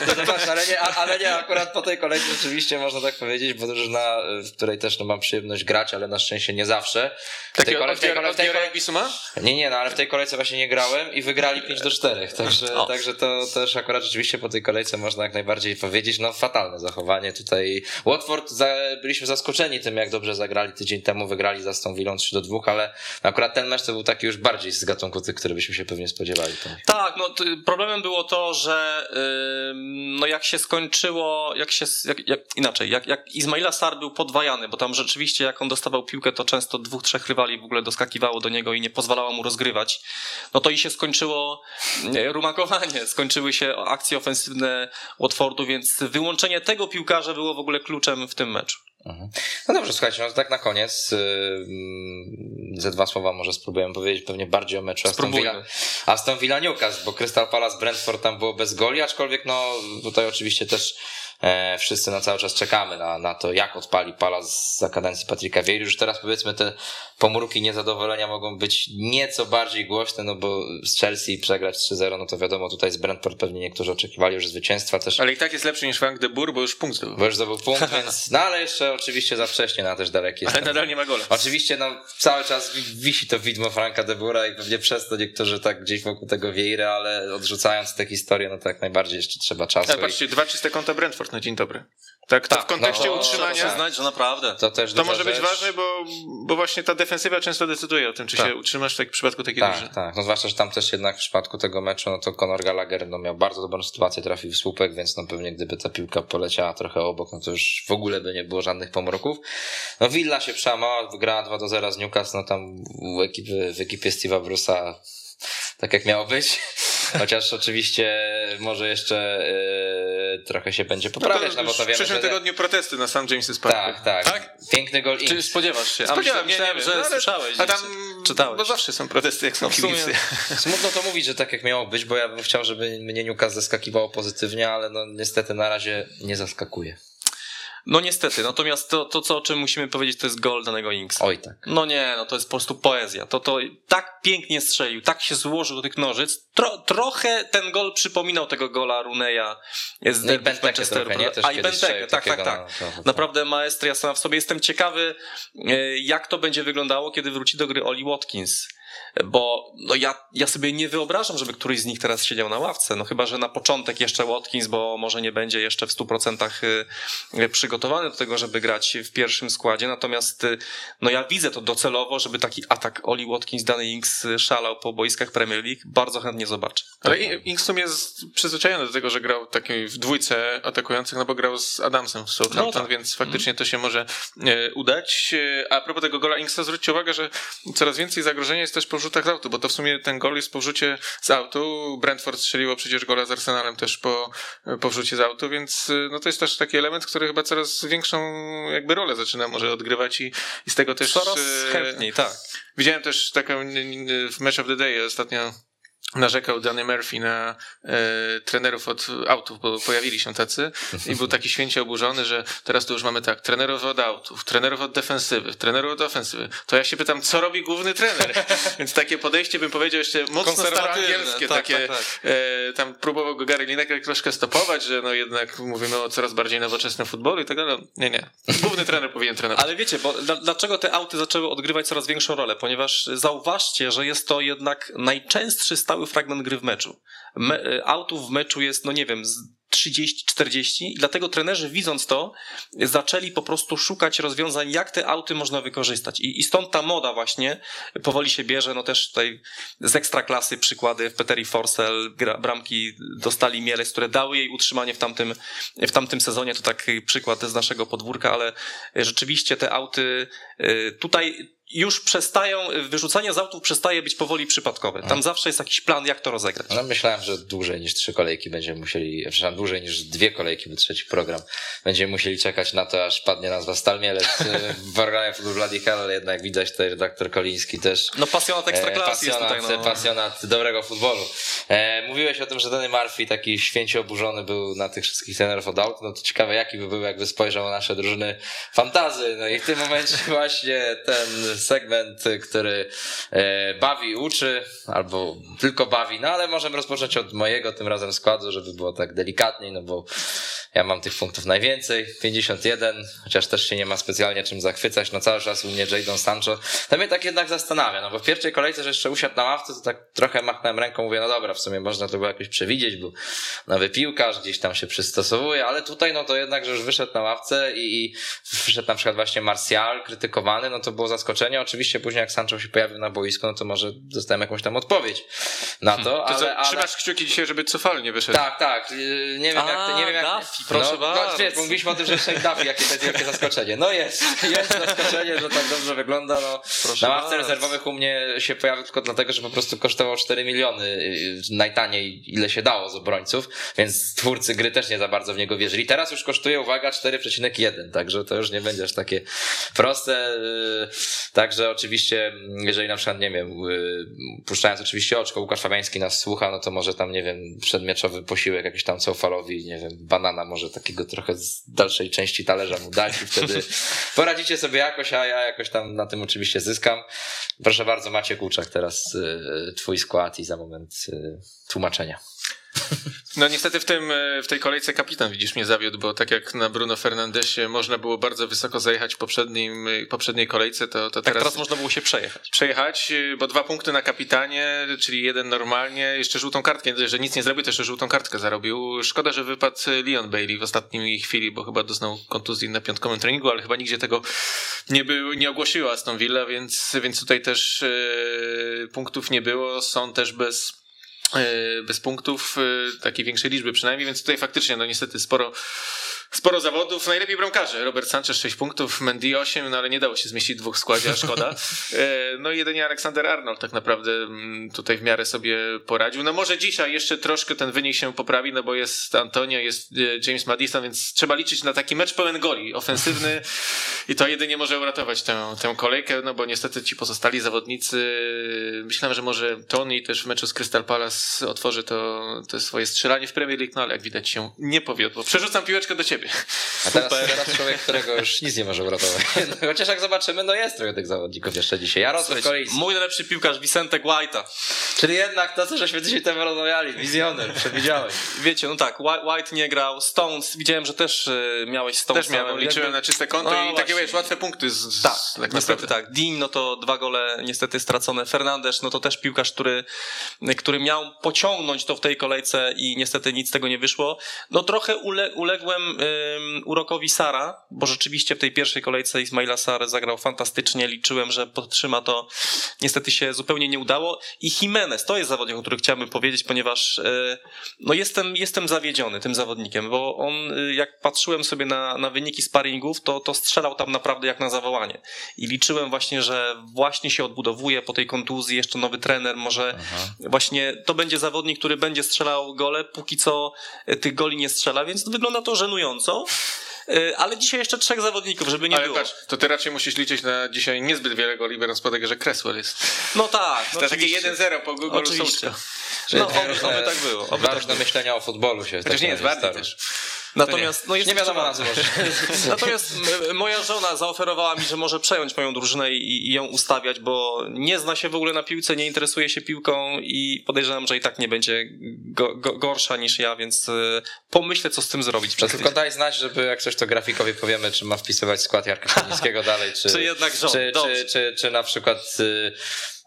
to zobacz, ale, nie, ale nie, akurat po tej kolejce rzeczywiście można tak powiedzieć, bo drużyna, w której też no, mam przyjemność grać, ale na szczęście nie zawsze. W tej Taki kole- w tej kole- w tej odbiorę kole- jak Bisuma? Nie, nie, no ale w tej kolejce właśnie nie grałem i wygrali 5 do 4. Także, O. także to też akurat rzeczywiście po tej kolejce można jak najbardziej powiedzieć, no fatalne zachowanie tutaj. Watford, za, byliśmy zaskoczeni tym, jak dobrze zagrali tydzień temu, wygrali za Aston Villą 3 do 2, ale akurat ten mecz to był taki już bardziej z gatunku tych, które byśmy się pewnie spodziewali. To. Tak, no problemem było to, że no jak się skończyło, jak się, jak, jak, inaczej, jak, jak Ismaila Sar był podwajany, bo tam rzeczywiście jak on dostawał piłkę, to często dwóch, trzech rywali w ogóle doskakiwało do niego i nie pozwalało mu rozgrywać, no to i się skończyło rumakowanie, skończyły się akcje ofensywne Watfordu, więc wyłączenie tego piłkarza było w ogóle kluczem w tym meczu. Mhm. No dobrze, słuchajcie, no tak na koniec yy, ze dwa słowa może spróbuję powiedzieć pewnie bardziej o meczu Aston. Villa, Aston Villa Newcastle, bo Crystal Palace Brentford tam było bez goli, aczkolwiek no tutaj oczywiście też wszyscy na cały czas czekamy na, na to, jak odpali Palace za kadencji Patryka Vieira. Już teraz powiedzmy te pomruki niezadowolenia mogą być nieco bardziej głośne, no bo z Chelsea przegrać 3-0, no to wiadomo, tutaj z Brentford pewnie niektórzy oczekiwali już zwycięstwa też. Ale i tak jest lepszy niż Frank de Boer, bo już punkt zdobył. Bo już zdobył punkt, więc, no ale jeszcze oczywiście za wcześnie na też daleki jest. Ale nadal nie ma gola. Oczywiście no, cały czas wi- wisi to widmo Franka de Boera i pewnie przez to niektórzy tak gdzieś wokół tego Vieira, ale odrzucając tę historię, no to jak najbardziej jeszcze trzeba czasu. Ale i patrzcie, dwa czyste konta Brentford na dzień dobry. Tak, to w kontekście no, Trzeba utrzymania... przyznać, że naprawdę. to też To może być rzecz. ważne, bo, bo właśnie ta defensywa często decyduje o tym, czy Tak. się utrzymasz w, tak, w przypadku takiej Tak, drużyny. tak. No zwłaszcza, że tam też jednak w przypadku tego meczu, no to Conor Gallagher no, miał bardzo dobrą sytuację, trafił w słupek, więc no pewnie gdyby ta piłka poleciała trochę obok, no to już w ogóle by nie było żadnych pomroków. No Villa się przełamała, wygrała 2 do 0 z Newcastle, no tam u ekipy, w ekipie Steve'a Bruce'a tak jak miało być. Chociaż oczywiście może jeszcze e, trochę się będzie poprawiać, no, bo już to w wiemy, przyszłym że... tygodniu protesty na St. James's Park. Tak, tak, Tak? Piękny gol Czy Ings. spodziewasz się? Spodziewałem się, że no, ale- słyszałeś. A tam, czytałeś. Bo zawsze są protesty, jak są No w sumie- kibicy. Smutno to mówić, że tak jak miało być, bo ja bym chciał, żeby mnie Newcastle zaskakiwało pozytywnie, ale no niestety na razie nie zaskakuje. No niestety, natomiast to, to co, o czym musimy powiedzieć, to jest gol danego Inksa. Oj tak. No nie, no to jest po prostu poezja. To, to tak pięknie strzelił, tak się złożył do tych nożyc. Tro, trochę ten gol przypominał tego gola Runeya z No derby Manchesteru. trochę, nie? Też A i strzelił tak, tak, tak. no, Naprawdę maestria sama w sobie. Jestem ciekawy, e, jak to będzie wyglądało, kiedy wróci do gry Oli Watkins. Bo no ja, ja sobie nie wyobrażam, żeby któryś z nich teraz siedział na ławce. No chyba, że na początek jeszcze Watkins, bo może nie będzie jeszcze w 100% y, przygotowany do tego, żeby grać w pierwszym składzie. Natomiast y, no ja widzę to docelowo, żeby taki atak Oli Watkins, Danny Ings y, szalał po boiskach Premier League. Bardzo chętnie zobaczę. Ale I- Ingsum jest przyzwyczajony do tego, że grał takiej w dwójce atakujących, no bo grał z Adamsem w Southampton, No tak. więc faktycznie to się może e, udać. E, A propos tego gola Inksa, zwróćcie uwagę, że coraz więcej zagrożenia jest też po rzutach z autu, bo to w sumie ten gol jest po rzucie z autu. Brentford strzeliło przecież gola z Arsenalem też po, po wrzucie z autu, więc e, no to jest też taki element, który chyba coraz większą jakby rolę zaczyna może odgrywać i, i z tego też... Coraz e, chętniej, tak. Widziałem też taką n- w Match of the Day ostatnio narzekał Danny Murphy na e, trenerów od autów, bo pojawili się tacy i był taki święcie oburzony, że teraz tu już mamy tak, trenerów od autów, trenerów od defensywy, trenerów od ofensywy. To ja się pytam, co robi główny trener? Więc takie podejście bym powiedział jeszcze mocno staroangielskie, tak, takie tak, tak. E, tam próbował go Gary Lineker troszkę stopować, że no jednak mówimy o coraz bardziej nowoczesnym futbolu i tak dalej. Nie, nie. Główny trener powinien trenować. Ale wiecie, bo dla, dlaczego te auty zaczęły odgrywać coraz większą rolę? Ponieważ zauważcie, że jest to jednak najczęstszy stały cały fragment gry w meczu. Me, e, autów w meczu jest, no nie wiem, z 30-40 i dlatego trenerzy widząc to zaczęli po prostu szukać rozwiązań, jak te auty można wykorzystać. I, i stąd ta moda właśnie powoli się bierze, no też tutaj z ekstraklasy przykłady w Peteri Forsell, bramki dostali Mielec, które dały jej utrzymanie w tamtym, w tamtym sezonie, to taki przykład z naszego podwórka, ale rzeczywiście te auty y, tutaj już przestają, wyrzucanie z autów przestaje być powoli przypadkowe. Tam zawsze jest jakiś plan, jak to rozegrać. No myślałem, że dłużej niż trzy kolejki będziemy musieli, przepraszam, dłużej niż dwie kolejki, bo trzeci program, będziemy musieli czekać na to, aż padnie nazwa Stalmielec w programie Hell, ale jednak widać tutaj redaktor Koliński też. No pasjonat ekstraklasy pasjonat, jest tutaj. No. Pasjonat dobrego futbolu. E, mówiłeś o tym, że Danny Murphy taki święcie oburzony był na tych wszystkich trenerów od aut, no to ciekawe jaki by był, jakby spojrzał na nasze drużyny fantazy. No i w tym momencie właśnie ten segment, który e, bawi, uczy, albo tylko bawi, no ale możemy rozpocząć od mojego tym razem składu, żeby było tak delikatniej, no bo ja mam tych punktów najwięcej, 51, chociaż też się nie ma specjalnie czym zachwycać, no cały czas u mnie Jadon Sancho. To mnie tak jednak zastanawia, no bo w pierwszej kolejce, że jeszcze usiadł na ławce, to tak trochę machnąłem ręką, mówię, no dobra, w sumie można to było jakoś przewidzieć, bo nowy piłkarz gdzieś tam się przystosowuje, ale tutaj no to jednak, że już wyszedł na ławce i, i wyszedł na przykład właśnie Martial krytykowany, no to było zaskoczenie. Oczywiście później jak Sancho się pojawił na boisku, no to może dostałem jakąś tam odpowiedź na to, to ale, co, ale... Trzymasz kciuki dzisiaj, żeby cofal nie wyszedł. Tak, tak, nie wiem A, jak, nie wiem jak... Duffy, proszę no, bardzo. No, wiesz, mówiliśmy o tym, że Shane Duffy, jakie to jest wielkie zaskoczenie. No jest, jest zaskoczenie, że tak dobrze wygląda. No, Proszę na ławce bardzo. rezerwowych u mnie się pojawił tylko dlatego, że po prostu kosztował 4 miliony yy, najtaniej, ile się dało z obrońców, więc twórcy gry też nie za bardzo w niego wierzyli. Teraz już kosztuje, uwaga, 4,1, także to już nie będzie aż takie proste. Także oczywiście, jeżeli na przykład, nie wiem, yy, puszczając oczywiście oczko, Łukasz Fabiański nas słucha, no to może tam, nie wiem, przedmieczowy posiłek jakiś tam Coufalowi, nie wiem, banana może takiego trochę z dalszej części talerza mu dać i wtedy poradzicie sobie jakoś, a ja jakoś tam na tym oczywiście zyskam. Proszę bardzo, Macie Kuczak, teraz yy, twój skład i za moment yy, tłumaczenia. No niestety w, tym, e, w tej kolejce kapitan widzisz mnie zawiódł, bo tak jak na Bruno Fernandesie można było bardzo wysoko zajechać w poprzednim, e, poprzedniej kolejce, to, to Tak teraz, teraz można było się przejechać. przejechać, e, bo dwa punkty na kapitanie, czyli jeden normalnie, jeszcze żółtą kartkę, że nic nie zrobił, to jeszcze żółtą kartkę zarobił. Szkoda, że wypadł Leon Bailey w ostatniej chwili, bo chyba doznał kontuzji na piątkowym treningu, ale chyba nigdzie tego nie, był, nie ogłosiła Aston Villa, więc, więc tutaj też punktów nie było, są też bez bez punktów, e, takiej większej liczby przynajmniej, więc tutaj faktycznie no niestety sporo Sporo zawodów, najlepiej bramkarze. Robert Sanchez 6 punktów, Mendy 8, no ale nie dało się zmieścić dwóch w składzie, a szkoda. E, No i jedynie Aleksander Arnold tak naprawdę mm, tutaj w miarę sobie poradził. No może dzisiaj jeszcze troszkę ten wynik się poprawi, no bo jest Antonio, jest e, James Madison, więc trzeba liczyć na taki mecz pełen goli, ofensywny i to jedynie może uratować tę, tę kolejkę, no bo niestety ci pozostali zawodnicy, myślałem, że może Tony też w meczu z Crystal Palace otworzy to, to swoje strzelanie w Premier League, no ale jak widać się nie powiodło. Przerzucam piłeczkę do ciebie. A teraz, teraz człowiek, którego już nic nie może uratować. No, chociaż jak zobaczymy, no jest trochę tych zawodników jeszcze dzisiaj. Jarosław Kolejski. Mój najlepszy piłkarz Vicente White'a. Czyli jednak to, co żeśmy dzisiaj tam rozmawiali, wizjoner, przewidziałeś. Wiecie, no tak, Whi- White nie grał, Stones, widziałem, że też y, miałeś Stones. Też miałem, liczyłem na czyste konto No i takie właśnie. wiesz, łatwe punkty z, z, Tak, tak niestety tak. Dean, no to dwa gole niestety stracone. Fernandes, no to też piłkarz, który, który miał pociągnąć to w tej kolejce i niestety nic z tego nie wyszło. No trochę ule, uległem ym, urokowi Sara, bo rzeczywiście w tej pierwszej kolejce Ismaila Sar zagrał fantastycznie. Liczyłem, że podtrzyma to. Niestety się zupełnie nie udało. I Jimenez, to jest zawodnik, o którym chciałbym powiedzieć, ponieważ y, no jestem, jestem zawiedziony tym zawodnikiem, bo on, y, jak patrzyłem sobie na, na wyniki sparingów, to, to strzelał tam naprawdę jak na zawołanie. I liczyłem właśnie, że właśnie się odbudowuje po tej kontuzji, jeszcze nowy trener, może właśnie to będzie zawodnik, który będzie strzelał gole, póki co y, tych goli nie strzela, więc wygląda to żenująco. Y, Ale dzisiaj jeszcze trzech zawodników, żeby nie Ale było. patrz, to ty raczej musisz liczyć na dzisiaj niezbyt wiele goli, biorąc pod uwagę, że Cresswell jest. No tak. No to takie oczywiście. 1-0 po golu Oczywiście. Sołczka. No, oby, oby tak było. Oby tak Ważne myślenia o futbolu się. Chociaż tak nie jest bardziej też. Natomiast no jest Nie wiadomo na trzeba- co może. Natomiast moja żona zaoferowała mi, że może przejąć moją drużynę i, i ją ustawiać, bo nie zna się w ogóle na piłce, nie interesuje się piłką i podejrzewam, że i tak nie będzie go, go, gorsza niż ja, więc y, pomyślę, co z tym zrobić. To Przez tylko tydzień. daj znać, żeby jak coś to grafikowi powiemy, czy ma wpisywać skład Jarka Kamińskiego dalej, czy, Czy jednak żon, czy, czy, czy, czy na przykład y,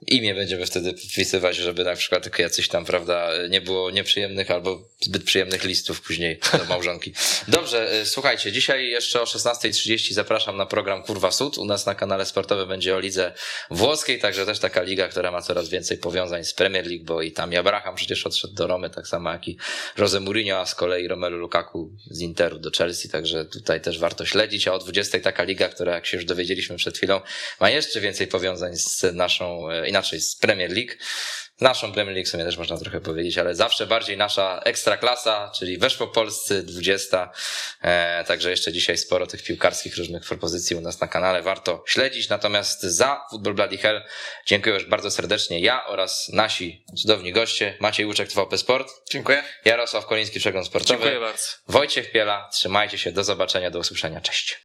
imię będziemy wtedy wpisywać, żeby na przykład tylko jacyś tam, prawda, nie było nieprzyjemnych albo zbyt przyjemnych listów później do małżonki. Dobrze, y, słuchajcie, dzisiaj jeszcze o 16.30 zapraszam na program Kurwa Sud. U nas na kanale sportowym będzie o lidze włoskiej, także też taka liga, która ma coraz więcej powiązań z Premier League, bo i tam Abraham przecież odszedł do Romy, tak samo jak i Jose Mourinho, a z kolei Romelu Lukaku z Interu do Chelsea, także tutaj też warto śledzić, a o 20 taka liga, która jak się już dowiedzieliśmy przed chwilą, ma jeszcze więcej powiązań z naszą, e, inaczej z Premier League. Naszą Premier League w sumie też można trochę powiedzieć, ale zawsze bardziej nasza ekstraklasa, czyli weszło Polscy 20. E, także jeszcze dzisiaj sporo tych piłkarskich różnych propozycji u nas na kanale warto śledzić. Natomiast za Football Bloody Hell dziękuję już bardzo serdecznie ja oraz nasi cudowni goście. Maciej Łuczek, TVP Sport, Dziękuję. Jarosław Koliński, Przegląd Sportowy, Dziękuję bardzo. Wojciech Piela. Trzymajcie się, do zobaczenia, do usłyszenia. Cześć.